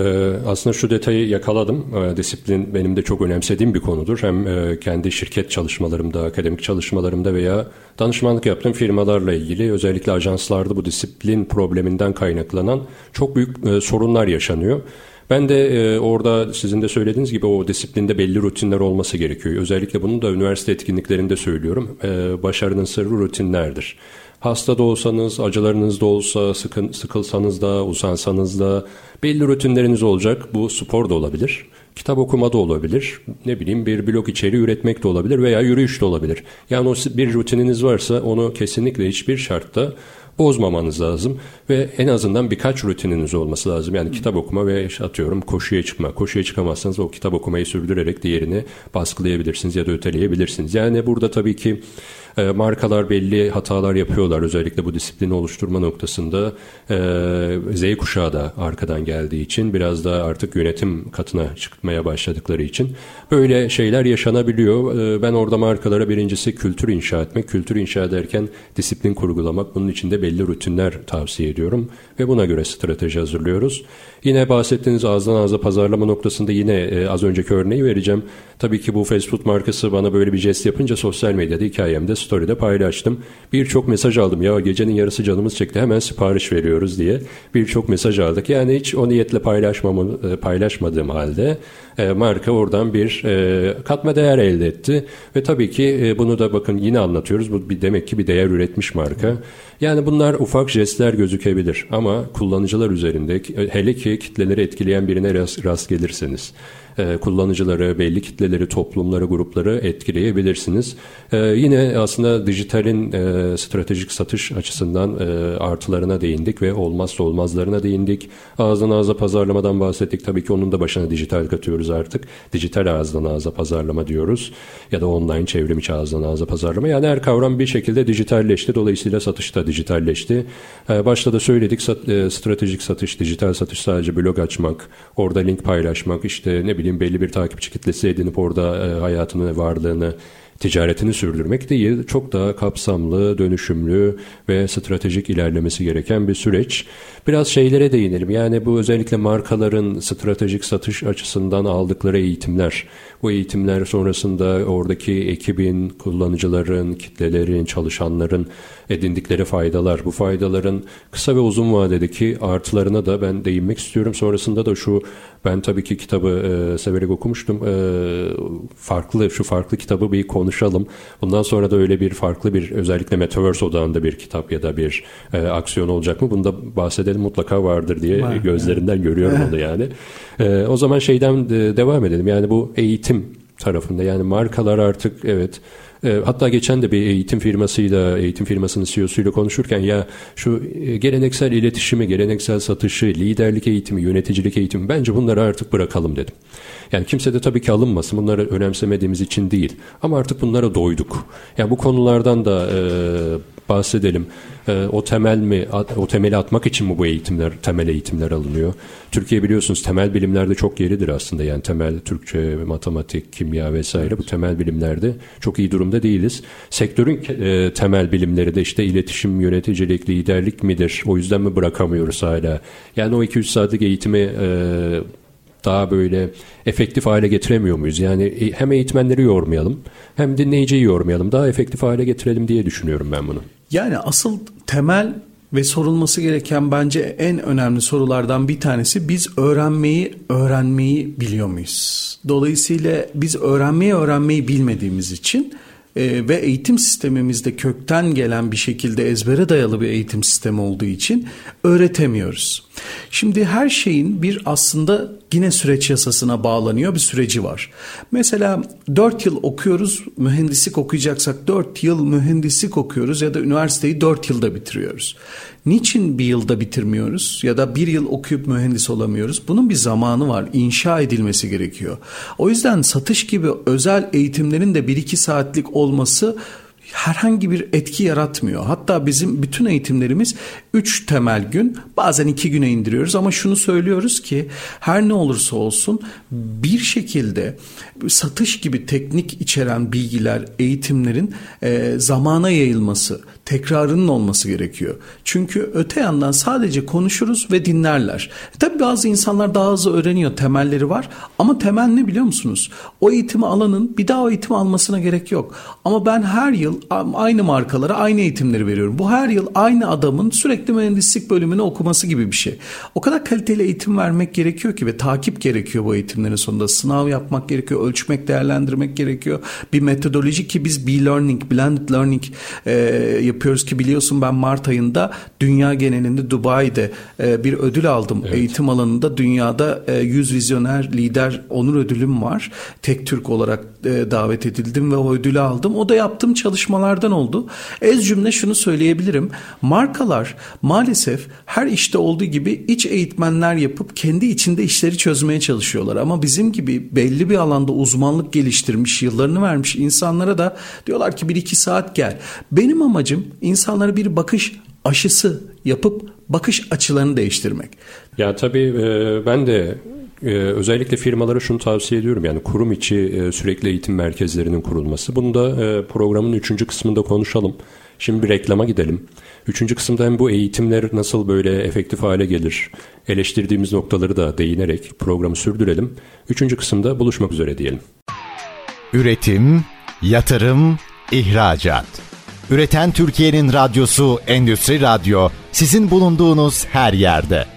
aslında şu detayı yakaladım. E, disiplin benim de çok önemsediğim bir konudur. Hem e, kendi şirket çalışmalarımda, akademik çalışmalarımda veya danışmanlık yaptığım firmalarla ilgili özellikle ajanslarda bu disiplin probleminden kaynaklanan çok büyük sorunlar yaşanıyor. Ben de orada sizin de söylediğiniz gibi o disiplinde belli rutinler olması gerekiyor. Özellikle bunu da üniversite etkinliklerinde söylüyorum. başarının sırrı rutinlerdir. Hasta da olsanız, acılarınız da olsa, sıkın, sıkılsanız da, usansanız da belli rutinleriniz olacak. Bu spor da olabilir, kitap okuma da olabilir, ne bileyim bir blog içeriği üretmek de olabilir veya yürüyüş de olabilir. Yani o bir rutininiz varsa onu kesinlikle hiçbir şartta bozmamanız lazım ve en azından birkaç rutininiz olması lazım. Yani kitap okuma ve atıyorum koşuya çıkma. Koşuya çıkamazsanız o kitap okumayı sürdürerek diğerini baskılayabilirsiniz ya da öteleyebilirsiniz. Yani burada tabii ki e, markalar belli hatalar yapıyorlar özellikle bu disiplini oluşturma noktasında. E, Z kuşağı da arkadan geldiği için biraz da artık yönetim katına çıkmaya başladıkları için böyle şeyler yaşanabiliyor. E, ben orada markalara birincisi kültür inşa etmek, kültür inşa ederken disiplin kurgulamak, bunun içinde belli rutinler tavsiye ediyorum ve buna göre strateji hazırlıyoruz. Yine bahsettiğiniz ağızdan ağza pazarlama noktasında yine e, az önceki örneği vereceğim. Tabii ki bu fast food markası bana böyle bir jest yapınca sosyal medyada hikayemde story'de paylaştım. Birçok mesaj aldım ya gecenin yarısı canımız çekti hemen sipariş veriyoruz diye birçok mesaj aldık. Yani hiç o niyetle paylaşmamı, e, paylaşmadığım halde e, marka oradan bir e, katma değer elde etti. Ve tabii ki e, bunu da bakın yine anlatıyoruz. Bu bir demek ki bir değer üretmiş marka. Yani bunlar ufak jestler gözükebilir ama kullanıcılar üzerinde hele ki kitleleri etkileyen birine rast, rast gelirseniz e, kullanıcıları, belli kitleleri, toplumları, grupları etkileyebilirsiniz. E, yine aslında dijitalin e, stratejik satış açısından e, artılarına değindik ve olmazsa olmazlarına değindik. Ağızdan ağza pazarlamadan bahsettik. Tabii ki onun da başına dijital katıyoruz artık. Dijital ağızdan ağza pazarlama diyoruz. Ya da online çevrim içi ağızdan ağza pazarlama. Yani her kavram bir şekilde dijitalleşti. Dolayısıyla satış da dijitalleşti. E, başta da söyledik e, stratejik satış, dijital satış sadece blog açmak, orada link paylaşmak, işte ne bileyim bileyim belli bir takipçi kitlesi edinip orada e, hayatını, varlığını, ticaretini sürdürmek değil, çok daha kapsamlı, dönüşümlü ve stratejik ilerlemesi gereken bir süreç. Biraz şeylere değinelim. Yani bu özellikle markaların stratejik satış açısından aldıkları eğitimler. Bu eğitimler sonrasında oradaki ekibin, kullanıcıların, kitlelerin, çalışanların edindikleri faydalar. Bu faydaların kısa ve uzun vadedeki artılarına da ben değinmek istiyorum. Sonrasında da şu ben tabii ki kitabı e, severek okumuştum. E, farklı şu farklı kitabı bir konuşalım. Bundan sonra da öyle bir farklı bir özellikle Metaverse odağında bir kitap ya da bir e, aksiyon olacak mı? Bunu da bahsedelim mutlaka vardır diye Var, gözlerinden evet. görüyorum onu yani. (laughs) E, o zaman şeyden de devam edelim. Yani bu eğitim tarafında yani markalar artık evet E, hatta geçen de bir eğitim firmasıyla, eğitim firmasının CEO'suyla konuşurken ya şu e, geleneksel iletişimi, geleneksel satışı, liderlik eğitimi, yöneticilik eğitimi bence bunları artık bırakalım dedim. Yani kimse de tabii ki alınmasın. Bunları önemsemediğimiz için değil. Ama artık bunlara doyduk. Yani bu konulardan da e, bahsedelim. E, o temel mi, o temeli atmak için mi bu eğitimler, temel eğitimler alınıyor? Türkiye biliyorsunuz temel bilimlerde çok geridir aslında. Yani temel Türkçe, matematik, kimya vesaire bu temel bilimlerde çok iyi durumda değiliz. Sektörün e, temel bilimleri de işte iletişim, yöneticilik, liderlik midir? O yüzden mi bırakamıyoruz hala? Yani o 2-3 saatlik eğitimi e, daha böyle efektif hale getiremiyor muyuz? Yani e, hem eğitmenleri yormayalım hem dinleyiciyi yormayalım. Daha efektif hale getirelim diye düşünüyorum ben bunu. Yani asıl temel ve sorulması gereken bence en önemli sorulardan bir tanesi biz öğrenmeyi öğrenmeyi biliyor muyuz? Dolayısıyla biz öğrenmeyi öğrenmeyi bilmediğimiz için e, ve eğitim sistemimizde kökten gelen bir şekilde ezbere dayalı bir eğitim sistemi olduğu için öğretemiyoruz. Şimdi her şeyin bir aslında yine süreç yasasına bağlanıyor bir süreci var. Mesela 4 yıl okuyoruz mühendislik okuyacaksak 4 yıl mühendislik okuyoruz ya da üniversiteyi 4 yılda bitiriyoruz. Niçin bir yılda bitirmiyoruz ya da bir yıl okuyup mühendis olamıyoruz? Bunun bir zamanı var. İnşa edilmesi gerekiyor. O yüzden satış gibi özel eğitimlerin de 1-2 saatlik olması herhangi bir etki yaratmıyor. Hatta bizim bütün eğitimlerimiz 3 temel gün bazen 2 güne indiriyoruz ama şunu söylüyoruz ki her ne olursa olsun bir şekilde satış gibi teknik içeren bilgiler, eğitimlerin e, zamana yayılması, tekrarının olması gerekiyor. Çünkü öte yandan sadece konuşuruz ve dinlerler. E, tabii bazı insanlar daha hızlı öğreniyor, temelleri var ama temel ne biliyor musunuz? O eğitimi alanın bir daha o eğitimi almasına gerek yok. Ama ben her yıl aynı markalara aynı eğitimleri veriyorum. Bu her yıl aynı adamın sürekli mühendislik bölümünü okuması gibi bir şey. O kadar kaliteli eğitim vermek gerekiyor ki ve takip gerekiyor bu eğitimlerin sonunda. Sınav yapmak gerekiyor, ölçmek, değerlendirmek gerekiyor. Bir metodoloji ki biz B-Learning, Blended Learning e, yapıyoruz ki biliyorsun ben Mart ayında dünya genelinde Dubai'de e, bir ödül aldım. Evet. Eğitim alanında dünyada e, 100 vizyoner lider onur ödülüm var. Tek Türk olarak e, davet edildim ve o ödülü aldım. O da yaptığım çalışmalardan oldu. Ez cümle şunu söyleyebilirim. Markalar maalesef her işte olduğu gibi iç eğitmenler yapıp kendi içinde işleri çözmeye çalışıyorlar. Ama bizim gibi belli bir alanda uzmanlık geliştirmiş, yıllarını vermiş insanlara da diyorlar ki bir iki saat gel. Benim amacım insanlara bir bakış aşısı yapıp bakış açılarını değiştirmek. Ya tabii e, ben de ee, özellikle firmalara şunu tavsiye ediyorum yani kurum içi e, sürekli eğitim merkezlerinin kurulması. Bunu da e, programın üçüncü kısmında konuşalım. Şimdi bir reklama gidelim. Üçüncü kısımda hem bu eğitimler nasıl böyle efektif hale gelir, eleştirdiğimiz noktaları da değinerek programı sürdürelim. Üçüncü kısımda buluşmak üzere diyelim. Üretim, yatırım, ihracat. Üreten Türkiye'nin radyosu Endüstri Radyo sizin bulunduğunuz her yerde.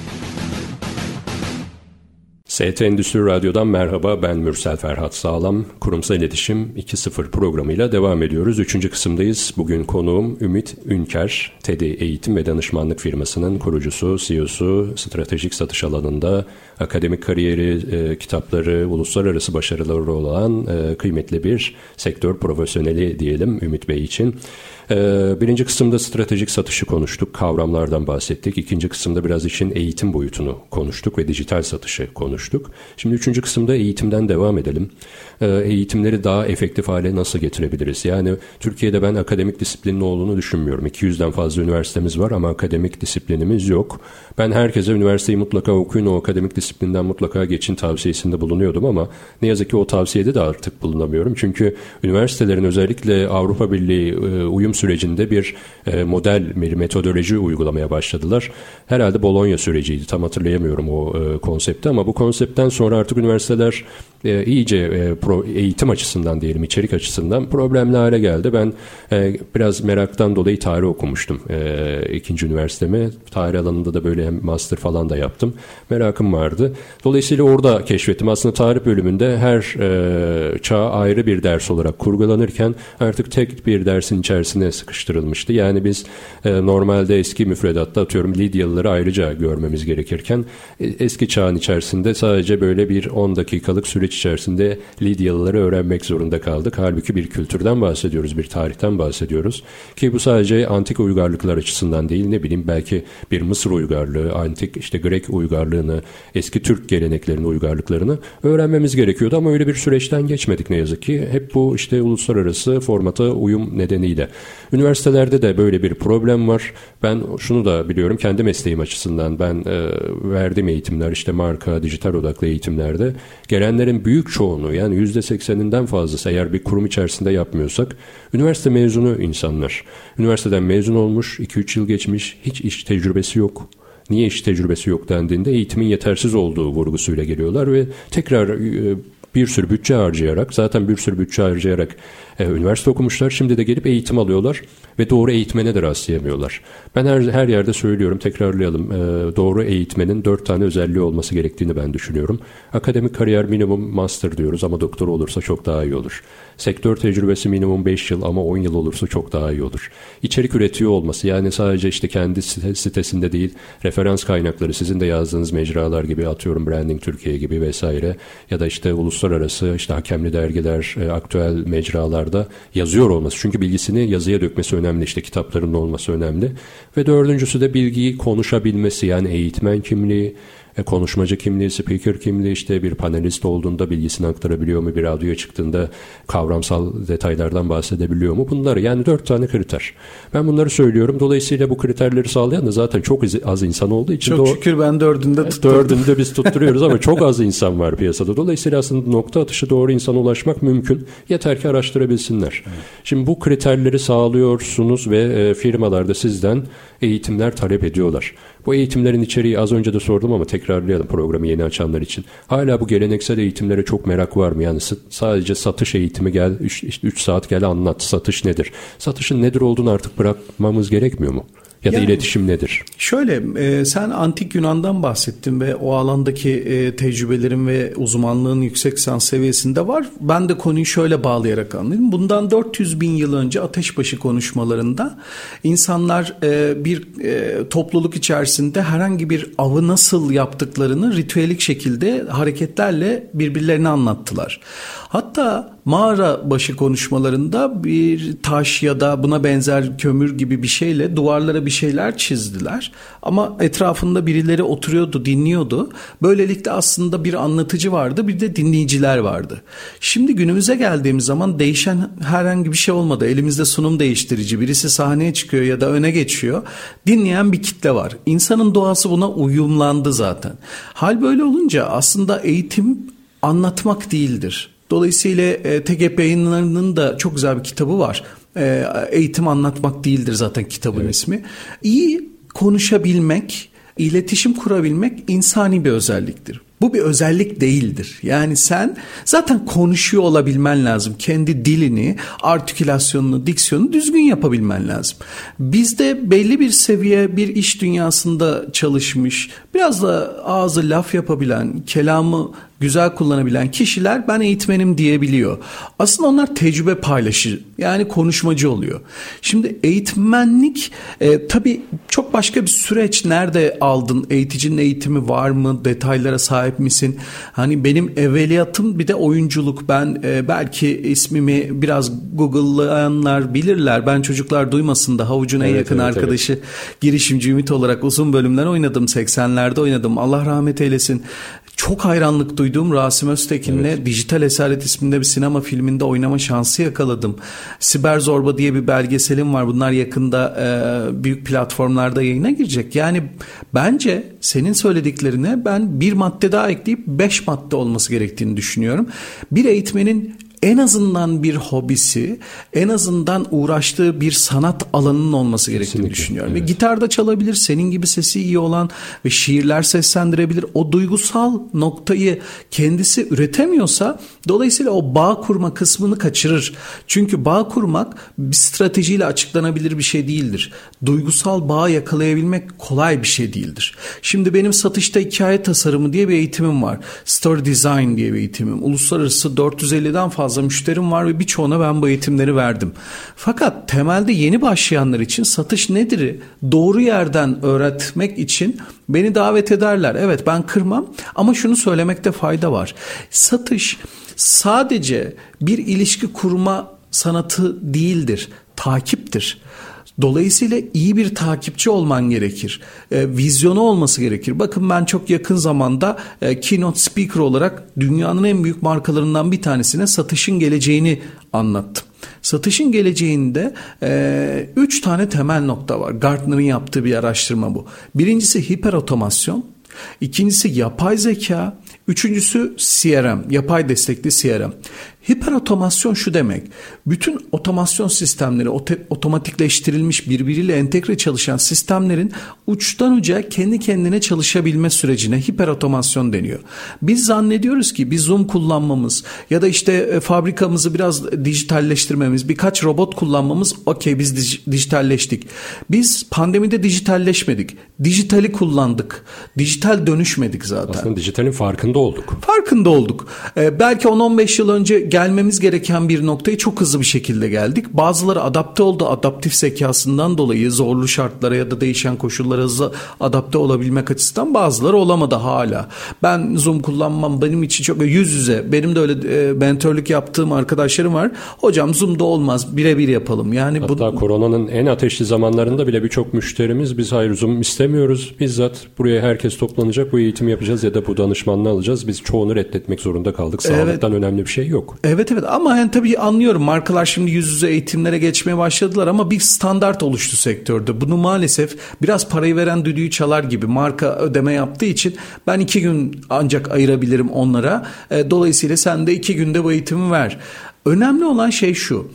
ST Endüstri Radyo'dan merhaba ben Mürsel Ferhat Sağlam. Kurumsal İletişim 2.0 programıyla devam ediyoruz. Üçüncü kısımdayız. Bugün konuğum Ümit Ünker, TED'i Eğitim ve Danışmanlık firmasının kurucusu, CEO'su, stratejik satış alanında akademik kariyeri, e, kitapları, uluslararası başarıları olan e, kıymetli bir sektör profesyoneli diyelim Ümit Bey için. Ee, birinci kısımda stratejik satışı konuştuk, kavramlardan bahsettik. İkinci kısımda biraz için eğitim boyutunu konuştuk ve dijital satışı konuştuk. Şimdi üçüncü kısımda eğitimden devam edelim. Ee, eğitimleri daha efektif hale nasıl getirebiliriz? Yani Türkiye'de ben akademik disiplinin olduğunu düşünmüyorum. 200'den fazla üniversitemiz var ama akademik disiplinimiz yok. Ben herkese üniversiteyi mutlaka okuyun, o akademik disiplinden mutlaka geçin tavsiyesinde bulunuyordum ama ne yazık ki o tavsiyede de artık bulunamıyorum. Çünkü üniversitelerin özellikle Avrupa Birliği e, uyum sürecinde bir e, model, bir metodoloji uygulamaya başladılar. Herhalde Bologna süreciydi. Tam hatırlayamıyorum o e, konsepti ama bu konseptten sonra artık üniversiteler e, iyice e, pro, eğitim açısından diyelim içerik açısından problemli hale geldi. Ben e, biraz meraktan dolayı tarih okumuştum e, ikinci üniversitemi. Tarih alanında da böyle hem master falan da yaptım. Merakım vardı. Dolayısıyla orada keşfettim. Aslında tarih bölümünde her e, çağ ayrı bir ders olarak kurgulanırken artık tek bir dersin içerisine sıkıştırılmıştı. Yani biz e, normalde eski müfredatta atıyorum Lidyalıları ayrıca görmemiz gerekirken e, eski çağın içerisinde sadece böyle bir 10 dakikalık süreç içerisinde Lidyalıları öğrenmek zorunda kaldık. Halbuki bir kültürden bahsediyoruz, bir tarihten bahsediyoruz. Ki bu sadece antik uygarlıklar açısından değil ne bileyim belki bir Mısır uygarlığı, antik işte Grek uygarlığını, eski Türk geleneklerini, uygarlıklarını öğrenmemiz gerekiyordu ama öyle bir süreçten geçmedik ne yazık ki. Hep bu işte uluslararası formata uyum nedeniyle. Üniversitelerde de böyle bir problem var. Ben şunu da biliyorum kendi mesleğim açısından ben e, verdiğim eğitimler işte marka, dijital odaklı eğitimlerde gelenlerin büyük çoğunu yani yüzde sekseninden fazlası eğer bir kurum içerisinde yapmıyorsak üniversite mezunu insanlar. Üniversiteden mezun olmuş, 2-3 yıl geçmiş, hiç iş tecrübesi yok. Niye iş tecrübesi yok dendiğinde eğitimin yetersiz olduğu vurgusuyla geliyorlar ve tekrar e, bir sürü bütçe harcayarak zaten bir sürü bütçe harcayarak e, üniversite okumuşlar. Şimdi de gelip eğitim alıyorlar ve doğru eğitmene de rastlayamıyorlar. Ben her, her yerde söylüyorum, tekrarlayalım. E, doğru eğitmenin dört tane özelliği olması gerektiğini ben düşünüyorum. Akademik kariyer minimum master diyoruz ama doktor olursa çok daha iyi olur. Sektör tecrübesi minimum 5 yıl ama 10 yıl olursa çok daha iyi olur. İçerik üretiyor olması yani sadece işte kendi sitesinde değil referans kaynakları sizin de yazdığınız mecralar gibi atıyorum Branding Türkiye gibi vesaire ya da işte uluslararası işte hakemli dergiler, e, aktüel mecralarda yazıyor olması. Çünkü bilgisini yazıya dökmesi önemli işte kitaplarının olması önemli. Ve dördüncüsü de bilgiyi konuşabilmesi yani eğitmen kimliği, e, konuşmacı kimliği, speaker kimliği işte bir panelist olduğunda bilgisini aktarabiliyor mu? Bir radyoya çıktığında kavramsal detaylardan bahsedebiliyor mu? Bunları yani dört tane kriter. Ben bunları söylüyorum. Dolayısıyla bu kriterleri sağlayan da zaten çok az insan olduğu için. Çok şükür ben dördünde tutturdum. Dördünde biz tutturuyoruz ama çok az (laughs) insan var piyasada. Dolayısıyla aslında nokta atışı doğru insana ulaşmak mümkün. Yeter ki araştırabilsinler. Evet. Şimdi bu kriterleri sağlıyorsunuz ve e, firmalarda sizden eğitimler talep ediyorlar. Bu eğitimlerin içeriği az önce de sordum ama tekrarlayalım programı yeni açanlar için. Hala bu geleneksel eğitimlere çok merak var mı? Yani sadece satış eğitimi gel 3 işte saat gel anlat satış nedir? Satışın nedir olduğunu artık bırakmamız gerekmiyor mu? Ya da yani, iletişim nedir? Şöyle e, sen antik Yunan'dan bahsettin ve o alandaki e, tecrübelerin ve uzmanlığın yüksek sans seviyesinde var. Ben de konuyu şöyle bağlayarak anlayayım. Bundan 400 bin yıl önce ateşbaşı konuşmalarında insanlar e, bir e, topluluk içerisinde herhangi bir avı nasıl yaptıklarını ritüelik şekilde hareketlerle birbirlerine anlattılar. Hatta mağara başı konuşmalarında bir taş ya da buna benzer kömür gibi bir şeyle duvarlara bir şeyler çizdiler. Ama etrafında birileri oturuyordu, dinliyordu. Böylelikle aslında bir anlatıcı vardı, bir de dinleyiciler vardı. Şimdi günümüze geldiğimiz zaman değişen herhangi bir şey olmadı. Elimizde sunum değiştirici, birisi sahneye çıkıyor ya da öne geçiyor. Dinleyen bir kitle var. İnsanın doğası buna uyumlandı zaten. Hal böyle olunca aslında eğitim anlatmak değildir. Dolayısıyla e, TGP yayınlarının da çok güzel bir kitabı var. E, eğitim anlatmak değildir zaten kitabın evet. ismi. İyi konuşabilmek, iletişim kurabilmek insani bir özelliktir. Bu bir özellik değildir. Yani sen zaten konuşuyor olabilmen lazım. Kendi dilini, artikülasyonunu, diksiyonunu düzgün yapabilmen lazım. Bizde belli bir seviye bir iş dünyasında çalışmış, biraz da ağzı laf yapabilen, kelamı güzel kullanabilen kişiler ben eğitmenim diyebiliyor. Aslında onlar tecrübe paylaşı yani konuşmacı oluyor. Şimdi eğitmenlik e, tabii çok başka bir süreç. Nerede aldın? Eğiticinin eğitimi var mı? Detaylara sahip misin? Hani benim evveliyatım bir de oyunculuk. Ben e, belki ismimi biraz Google'layanlar bilirler. Ben çocuklar duymasın da havucun evet, yakın evet, arkadaşı evet. girişimci Ümit olarak uzun bölümler oynadım. 80'lerde oynadım. Allah rahmet eylesin çok hayranlık duyduğum Rasim Öztekin'le evet. Dijital Esaret isminde bir sinema filminde oynama şansı yakaladım. Siber Zorba diye bir belgeselim var. Bunlar yakında e, büyük platformlarda yayına girecek. Yani bence senin söylediklerine ben bir madde daha ekleyip beş madde olması gerektiğini düşünüyorum. Bir eğitmenin en azından bir hobisi, en azından uğraştığı bir sanat alanının olması gerektiğini Kesinlikle, düşünüyorum. Evet. Ve gitarda çalabilir, senin gibi sesi iyi olan ve şiirler seslendirebilir. O duygusal noktayı kendisi üretemiyorsa dolayısıyla o bağ kurma kısmını kaçırır. Çünkü bağ kurmak bir stratejiyle açıklanabilir bir şey değildir. Duygusal bağ yakalayabilmek kolay bir şey değildir. Şimdi benim satışta hikaye tasarımı diye bir eğitimim var. Story Design diye bir eğitimim. Uluslararası 450'den fazla müşterim var ve birçoğuna ben bu eğitimleri verdim. Fakat temelde yeni başlayanlar için satış nedir? Doğru yerden öğretmek için beni davet ederler. Evet ben kırmam ama şunu söylemekte fayda var. Satış sadece bir ilişki kurma sanatı değildir, takiptir. Dolayısıyla iyi bir takipçi olman gerekir. E, vizyonu olması gerekir. Bakın ben çok yakın zamanda e, keynote speaker olarak dünyanın en büyük markalarından bir tanesine satışın geleceğini anlattım. Satışın geleceğinde e, üç tane temel nokta var. Gartner'ın yaptığı bir araştırma bu. Birincisi hiper otomasyon, ikincisi yapay zeka, üçüncüsü CRM, yapay destekli CRM. Hiper otomasyon şu demek. Bütün otomasyon sistemleri otomatikleştirilmiş birbiriyle entegre çalışan sistemlerin uçtan uca kendi kendine çalışabilme sürecine hiper otomasyon deniyor. Biz zannediyoruz ki bir Zoom kullanmamız ya da işte e, fabrikamızı biraz dijitalleştirmemiz, birkaç robot kullanmamız okey biz dij- dijitalleştik. Biz pandemide dijitalleşmedik. Dijitali kullandık. Dijital dönüşmedik zaten. Aslında dijitalin farkında olduk. Farkında olduk. Ee, belki 10-15 yıl önce gelmemiz gereken bir noktayı çok hızlı bir şekilde geldik. Bazıları adapte oldu adaptif zekasından dolayı zorlu şartlara ya da değişen koşullara hızlı adapte olabilmek açısından bazıları olamadı hala. Ben Zoom kullanmam benim için çok yüz yüze benim de öyle e, mentörlük yaptığım arkadaşlarım var. Hocam Zoom'da olmaz birebir yapalım. Yani Hatta bu... koronanın en ateşli zamanlarında bile birçok müşterimiz biz hayır Zoom istemiyoruz. Bizzat buraya herkes toplanacak bu eğitimi yapacağız ya da bu danışmanlığı alacağız. Biz çoğunu reddetmek zorunda kaldık. Sağlıktan evet. önemli bir şey yok. Evet evet ama yani tabii anlıyorum markalar şimdi yüz yüze eğitimlere geçmeye başladılar ama bir standart oluştu sektörde. Bunu maalesef biraz parayı veren düdüğü çalar gibi marka ödeme yaptığı için ben iki gün ancak ayırabilirim onlara. E, dolayısıyla sen de iki günde bu eğitimi ver. Önemli olan şey şu.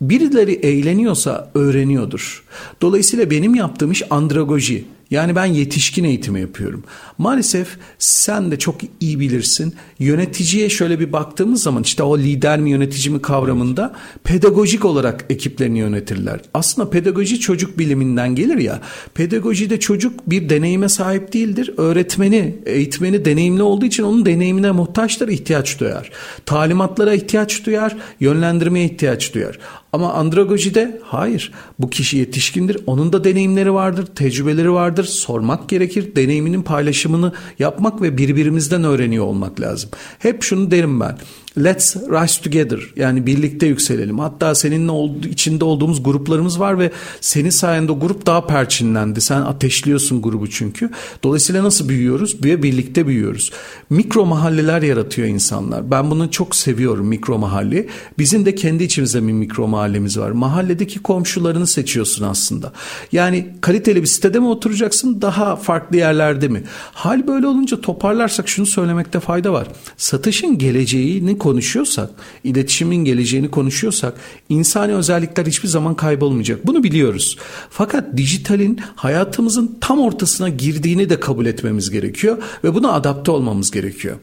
Birileri eğleniyorsa öğreniyordur. Dolayısıyla benim yaptığım iş andragoji. Yani ben yetişkin eğitimi yapıyorum. Maalesef sen de çok iyi bilirsin. Yöneticiye şöyle bir baktığımız zaman işte o lider mi yönetici mi kavramında pedagojik olarak ekiplerini yönetirler. Aslında pedagoji çocuk biliminden gelir ya. Pedagojide çocuk bir deneyime sahip değildir. Öğretmeni, eğitmeni deneyimli olduğu için onun deneyimine muhtaçtır, ihtiyaç duyar. Talimatlara ihtiyaç duyar, yönlendirmeye ihtiyaç duyar. Ama andragojide hayır. Bu kişi yetişkindir. Onun da deneyimleri vardır, tecrübeleri vardır. Sormak gerekir. Deneyiminin paylaşımını yapmak ve birbirimizden öğreniyor olmak lazım. Hep şunu derim ben. Let's rise together yani birlikte yükselelim. Hatta seninle içinde olduğumuz gruplarımız var ve senin sayende grup daha perçinlendi. Sen ateşliyorsun grubu çünkü. Dolayısıyla nasıl büyüyoruz? Büyüye birlikte büyüyoruz. Mikro mahalleler yaratıyor insanlar. Ben bunu çok seviyorum mikro mahalle. Bizim de kendi içimizde bir mikro mahallemiz var. Mahalledeki komşularını seçiyorsun aslında. Yani kaliteli bir sitede mi oturacaksın daha farklı yerlerde mi? Hal böyle olunca toparlarsak şunu söylemekte fayda var. Satışın geleceğini konuşuyorsak, iletişimin geleceğini konuşuyorsak insani özellikler hiçbir zaman kaybolmayacak. Bunu biliyoruz. Fakat dijitalin hayatımızın tam ortasına girdiğini de kabul etmemiz gerekiyor ve buna adapte olmamız gerekiyor.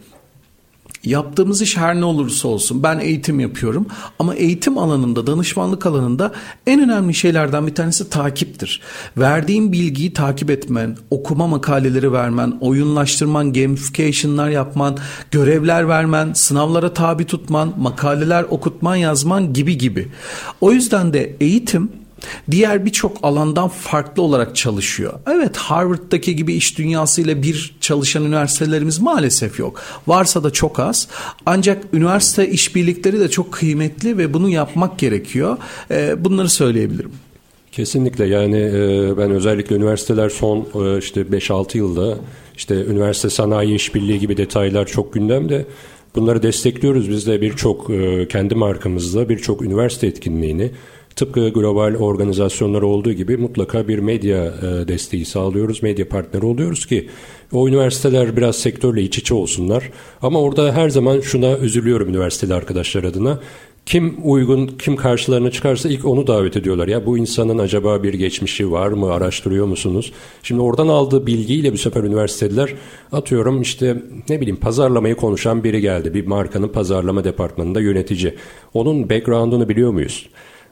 Yaptığımız iş her ne olursa olsun ben eğitim yapıyorum ama eğitim alanında danışmanlık alanında en önemli şeylerden bir tanesi takiptir. Verdiğim bilgiyi takip etmen, okuma makaleleri vermen, oyunlaştırman, gamification'lar yapman, görevler vermen, sınavlara tabi tutman, makaleler okutman, yazman gibi gibi. O yüzden de eğitim diğer birçok alandan farklı olarak çalışıyor. Evet Harvard'daki gibi iş dünyasıyla bir çalışan üniversitelerimiz maalesef yok. Varsa da çok az. Ancak üniversite işbirlikleri de çok kıymetli ve bunu yapmak gerekiyor. Ee, bunları söyleyebilirim. Kesinlikle yani e, ben özellikle üniversiteler son e, işte 5-6 yılda işte üniversite sanayi işbirliği gibi detaylar çok gündemde. Bunları destekliyoruz biz de birçok e, kendi markamızda birçok üniversite etkinliğini tıpkı global organizasyonlar olduğu gibi mutlaka bir medya e, desteği sağlıyoruz. Medya partneri oluyoruz ki o üniversiteler biraz sektörle iç içe olsunlar. Ama orada her zaman şuna üzülüyorum üniversiteli arkadaşlar adına. Kim uygun, kim karşılarına çıkarsa ilk onu davet ediyorlar. Ya bu insanın acaba bir geçmişi var mı, araştırıyor musunuz? Şimdi oradan aldığı bilgiyle bu sefer üniversiteler atıyorum işte ne bileyim pazarlamayı konuşan biri geldi. Bir markanın pazarlama departmanında yönetici. Onun background'unu biliyor muyuz?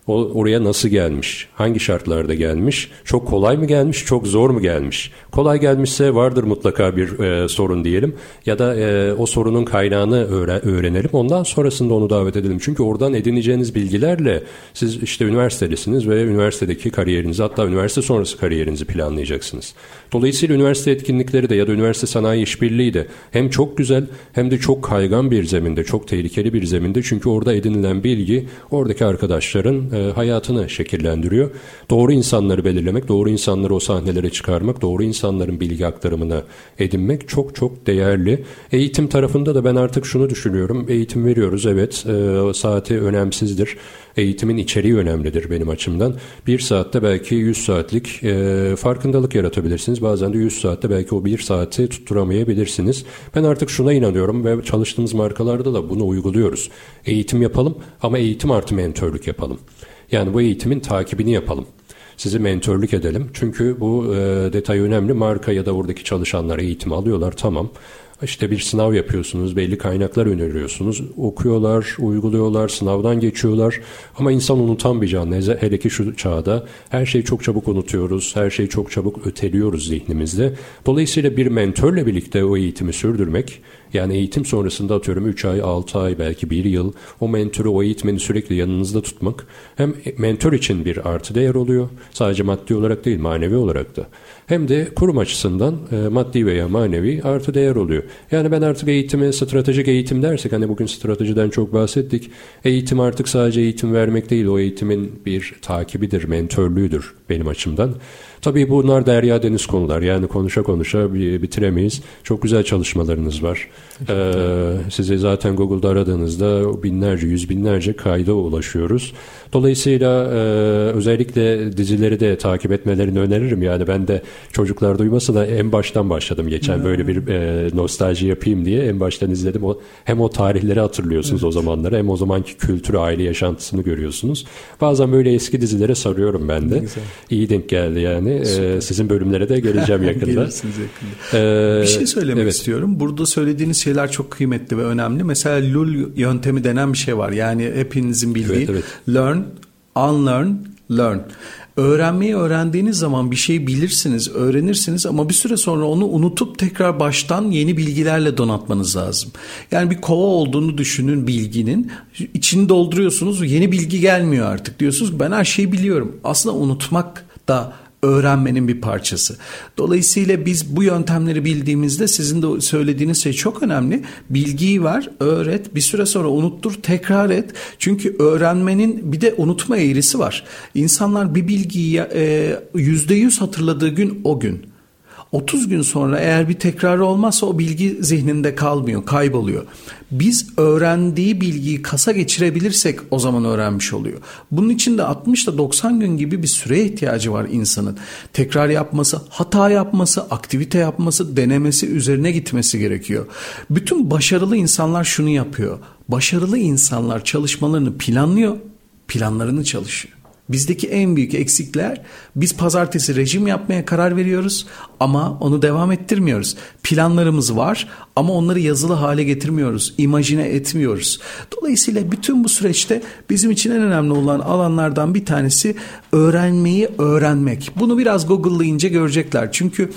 O oraya nasıl gelmiş? Hangi şartlarda gelmiş? Çok kolay mı gelmiş? Çok zor mu gelmiş? Kolay gelmişse vardır mutlaka bir e, sorun diyelim. Ya da e, o sorunun kaynağını öğren, öğrenelim. Ondan sonrasında onu davet edelim. Çünkü oradan edineceğiniz bilgilerle siz işte üniversitedesiniz ve üniversitedeki kariyerinizi hatta üniversite sonrası kariyerinizi planlayacaksınız. Dolayısıyla üniversite etkinlikleri de ya da üniversite sanayi işbirliği de hem çok güzel hem de çok kaygan bir zeminde, çok tehlikeli bir zeminde. Çünkü orada edinilen bilgi oradaki arkadaşların e, hayatını şekillendiriyor. Doğru insanları belirlemek, doğru insanları o sahnelere çıkarmak, doğru insanların bilgi aktarımını edinmek çok çok değerli. Eğitim tarafında da ben artık şunu düşünüyorum. Eğitim veriyoruz evet, e, saati önemsizdir. Eğitimin içeriği önemlidir benim açımdan. Bir saatte belki 100 saatlik e, farkındalık yaratabilirsiniz. Bazen de 100 saatte belki o bir saati tutturamayabilirsiniz. Ben artık şuna inanıyorum ve çalıştığımız markalarda da bunu uyguluyoruz. Eğitim yapalım ama eğitim artı mentörlük yapalım. Yani bu eğitimin takibini yapalım. Sizi mentörlük edelim. Çünkü bu e, detay önemli. Marka ya da oradaki çalışanlar eğitim alıyorlar tamam. İşte bir sınav yapıyorsunuz, belli kaynaklar öneriyorsunuz. Okuyorlar, uyguluyorlar, sınavdan geçiyorlar. Ama insan unutan bir canlı. Hele ki şu çağda her şeyi çok çabuk unutuyoruz, her şeyi çok çabuk öteliyoruz zihnimizde. Dolayısıyla bir mentörle birlikte o eğitimi sürdürmek, yani eğitim sonrasında atıyorum 3 ay, 6 ay, belki 1 yıl o mentörü, o eğitmeni sürekli yanınızda tutmak hem mentor için bir artı değer oluyor. Sadece maddi olarak değil, manevi olarak da. Hem de kurum açısından e, maddi veya manevi artı değer oluyor. Yani ben artık eğitimi, stratejik eğitim dersek, hani bugün stratejiden çok bahsettik. Eğitim artık sadece eğitim vermek değil, o eğitimin bir takibidir, mentörlüğüdür benim açımdan. Tabii bunlar derya deniz konular. Yani konuşa konuşa bitiremeyiz. Çok güzel çalışmalarınız var. Ee, sizi zaten Google'da aradığınızda binlerce, yüz binlerce kayda ulaşıyoruz. Dolayısıyla e, özellikle dizileri de takip etmelerini öneririm. Yani ben de çocuklar duyması da en baştan başladım geçen böyle bir e, nostalji yapayım diye en baştan izledim. O, hem o tarihleri hatırlıyorsunuz evet. o zamanları hem o zamanki kültürü, aile yaşantısını görüyorsunuz. Bazen böyle eski dizilere sarıyorum ben de. İyi denk geldi yani. E, sizin bölümlere de geleceğim (laughs) yakında. Gelirsiniz yakında. Ee, bir şey söylemek evet. istiyorum. Burada söylediğiniz şeyler çok kıymetli ve önemli. Mesela LUL yöntemi denen bir şey var. Yani hepinizin bildiği evet, evet. learn, unlearn, learn. Öğrenmeyi öğrendiğiniz zaman bir şeyi bilirsiniz, öğrenirsiniz ama bir süre sonra onu unutup tekrar baştan yeni bilgilerle donatmanız lazım. Yani bir kova olduğunu düşünün bilginin. içini dolduruyorsunuz, yeni bilgi gelmiyor artık. Diyorsunuz ben her şeyi biliyorum. Aslında unutmak da öğrenmenin bir parçası. Dolayısıyla biz bu yöntemleri bildiğimizde sizin de söylediğiniz şey çok önemli. Bilgiyi ver, öğret, bir süre sonra unuttur, tekrar et. Çünkü öğrenmenin bir de unutma eğrisi var. İnsanlar bir bilgiyi e, yüzde yüz hatırladığı gün o gün. 30 gün sonra eğer bir tekrarı olmazsa o bilgi zihninde kalmıyor, kayboluyor. Biz öğrendiği bilgiyi kasa geçirebilirsek o zaman öğrenmiş oluyor. Bunun için de 60 ile 90 gün gibi bir süreye ihtiyacı var insanın. Tekrar yapması, hata yapması, aktivite yapması, denemesi, üzerine gitmesi gerekiyor. Bütün başarılı insanlar şunu yapıyor. Başarılı insanlar çalışmalarını planlıyor, planlarını çalışıyor. Bizdeki en büyük eksikler biz pazartesi rejim yapmaya karar veriyoruz ama onu devam ettirmiyoruz. Planlarımız var ama onları yazılı hale getirmiyoruz, imajine etmiyoruz. Dolayısıyla bütün bu süreçte bizim için en önemli olan alanlardan bir tanesi öğrenmeyi öğrenmek. Bunu biraz Google'layınca görecekler. Çünkü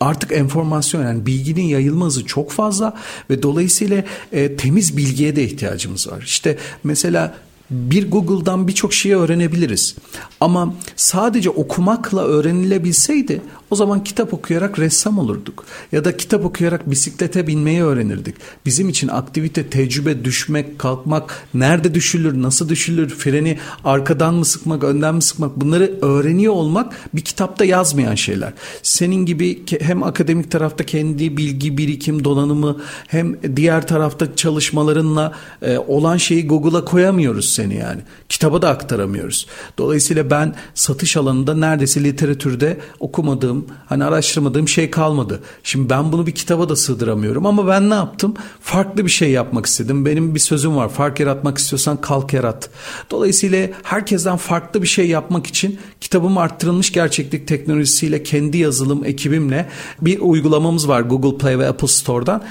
artık enformasyon yani bilginin yayılma hızı çok fazla ve dolayısıyla e, temiz bilgiye de ihtiyacımız var. İşte mesela bir Google'dan birçok şeyi öğrenebiliriz. Ama sadece okumakla öğrenilebilseydi O zaman kitap okuyarak ressam olurduk. Ya da kitap okuyarak bisiklete binmeyi öğrenirdik. Bizim için aktivite, tecrübe, düşmek, kalkmak, nerede düşülür, nasıl düşülür, freni arkadan mı sıkmak, önden mi sıkmak bunları öğreniyor olmak bir kitapta yazmayan şeyler. Senin gibi hem akademik tarafta kendi bilgi birikim donanımı hem diğer tarafta çalışmalarınla e, olan şeyi Google'a koyamıyoruz seni yani. Kitaba da aktaramıyoruz. Dolayısıyla ben satış alanında neredeyse literatürde okumadığım, hani araştırmadığım şey kalmadı. Şimdi ben bunu bir kitaba da sığdıramıyorum ama ben ne yaptım? Farklı bir şey yapmak istedim. Benim bir sözüm var. Fark yaratmak istiyorsan kalk yarat. Dolayısıyla herkesten farklı bir şey yapmak için kitabım arttırılmış gerçeklik teknolojisiyle kendi yazılım ekibimle bir uygulamamız var Google Play ve Apple Store'dan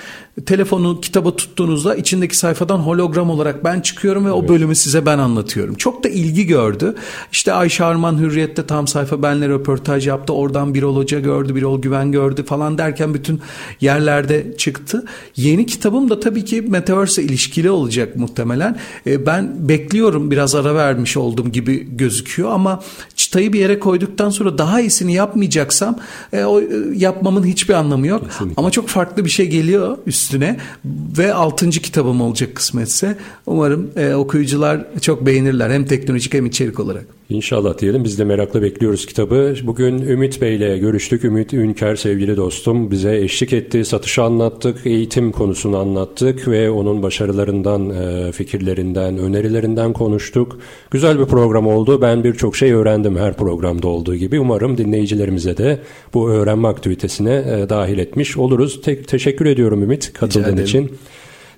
telefonu kitabı tuttuğunuzda içindeki sayfadan hologram olarak ben çıkıyorum ve evet. o bölümü size ben anlatıyorum. Çok da ilgi gördü. İşte Ayşe Arman Hürriyet'te tam sayfa benle röportaj yaptı. Oradan Birol Hoca gördü, Birol Güven gördü falan derken bütün yerlerde çıktı. Yeni kitabım da tabii ki Metaverse ilişkili olacak muhtemelen. E, ben bekliyorum biraz ara vermiş olduğum gibi gözüküyor ama çıtayı bir yere koyduktan sonra daha iyisini yapmayacaksam e, o e, yapmamın hiçbir anlamı yok. Kesinlikle. Ama çok farklı bir şey geliyor üst üstüne ve altıncı kitabım olacak kısmetse. Umarım e, okuyucular çok beğenirler hem teknolojik hem içerik olarak. İnşallah diyelim. Biz de merakla bekliyoruz kitabı. Bugün Ümit Bey ile görüştük. Ümit Ünker sevgili dostum bize eşlik etti. Satışı anlattık, eğitim konusunu anlattık ve onun başarılarından, e, fikirlerinden, önerilerinden konuştuk. Güzel bir program oldu. Ben birçok şey öğrendim her programda olduğu gibi. Umarım dinleyicilerimize de bu öğrenme aktivitesine e, dahil etmiş oluruz. Tek teşekkür ediyorum Ümit katıldığın için.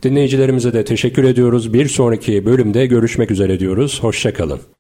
Dinleyicilerimize de teşekkür ediyoruz. Bir sonraki bölümde görüşmek üzere diyoruz. Hoşçakalın.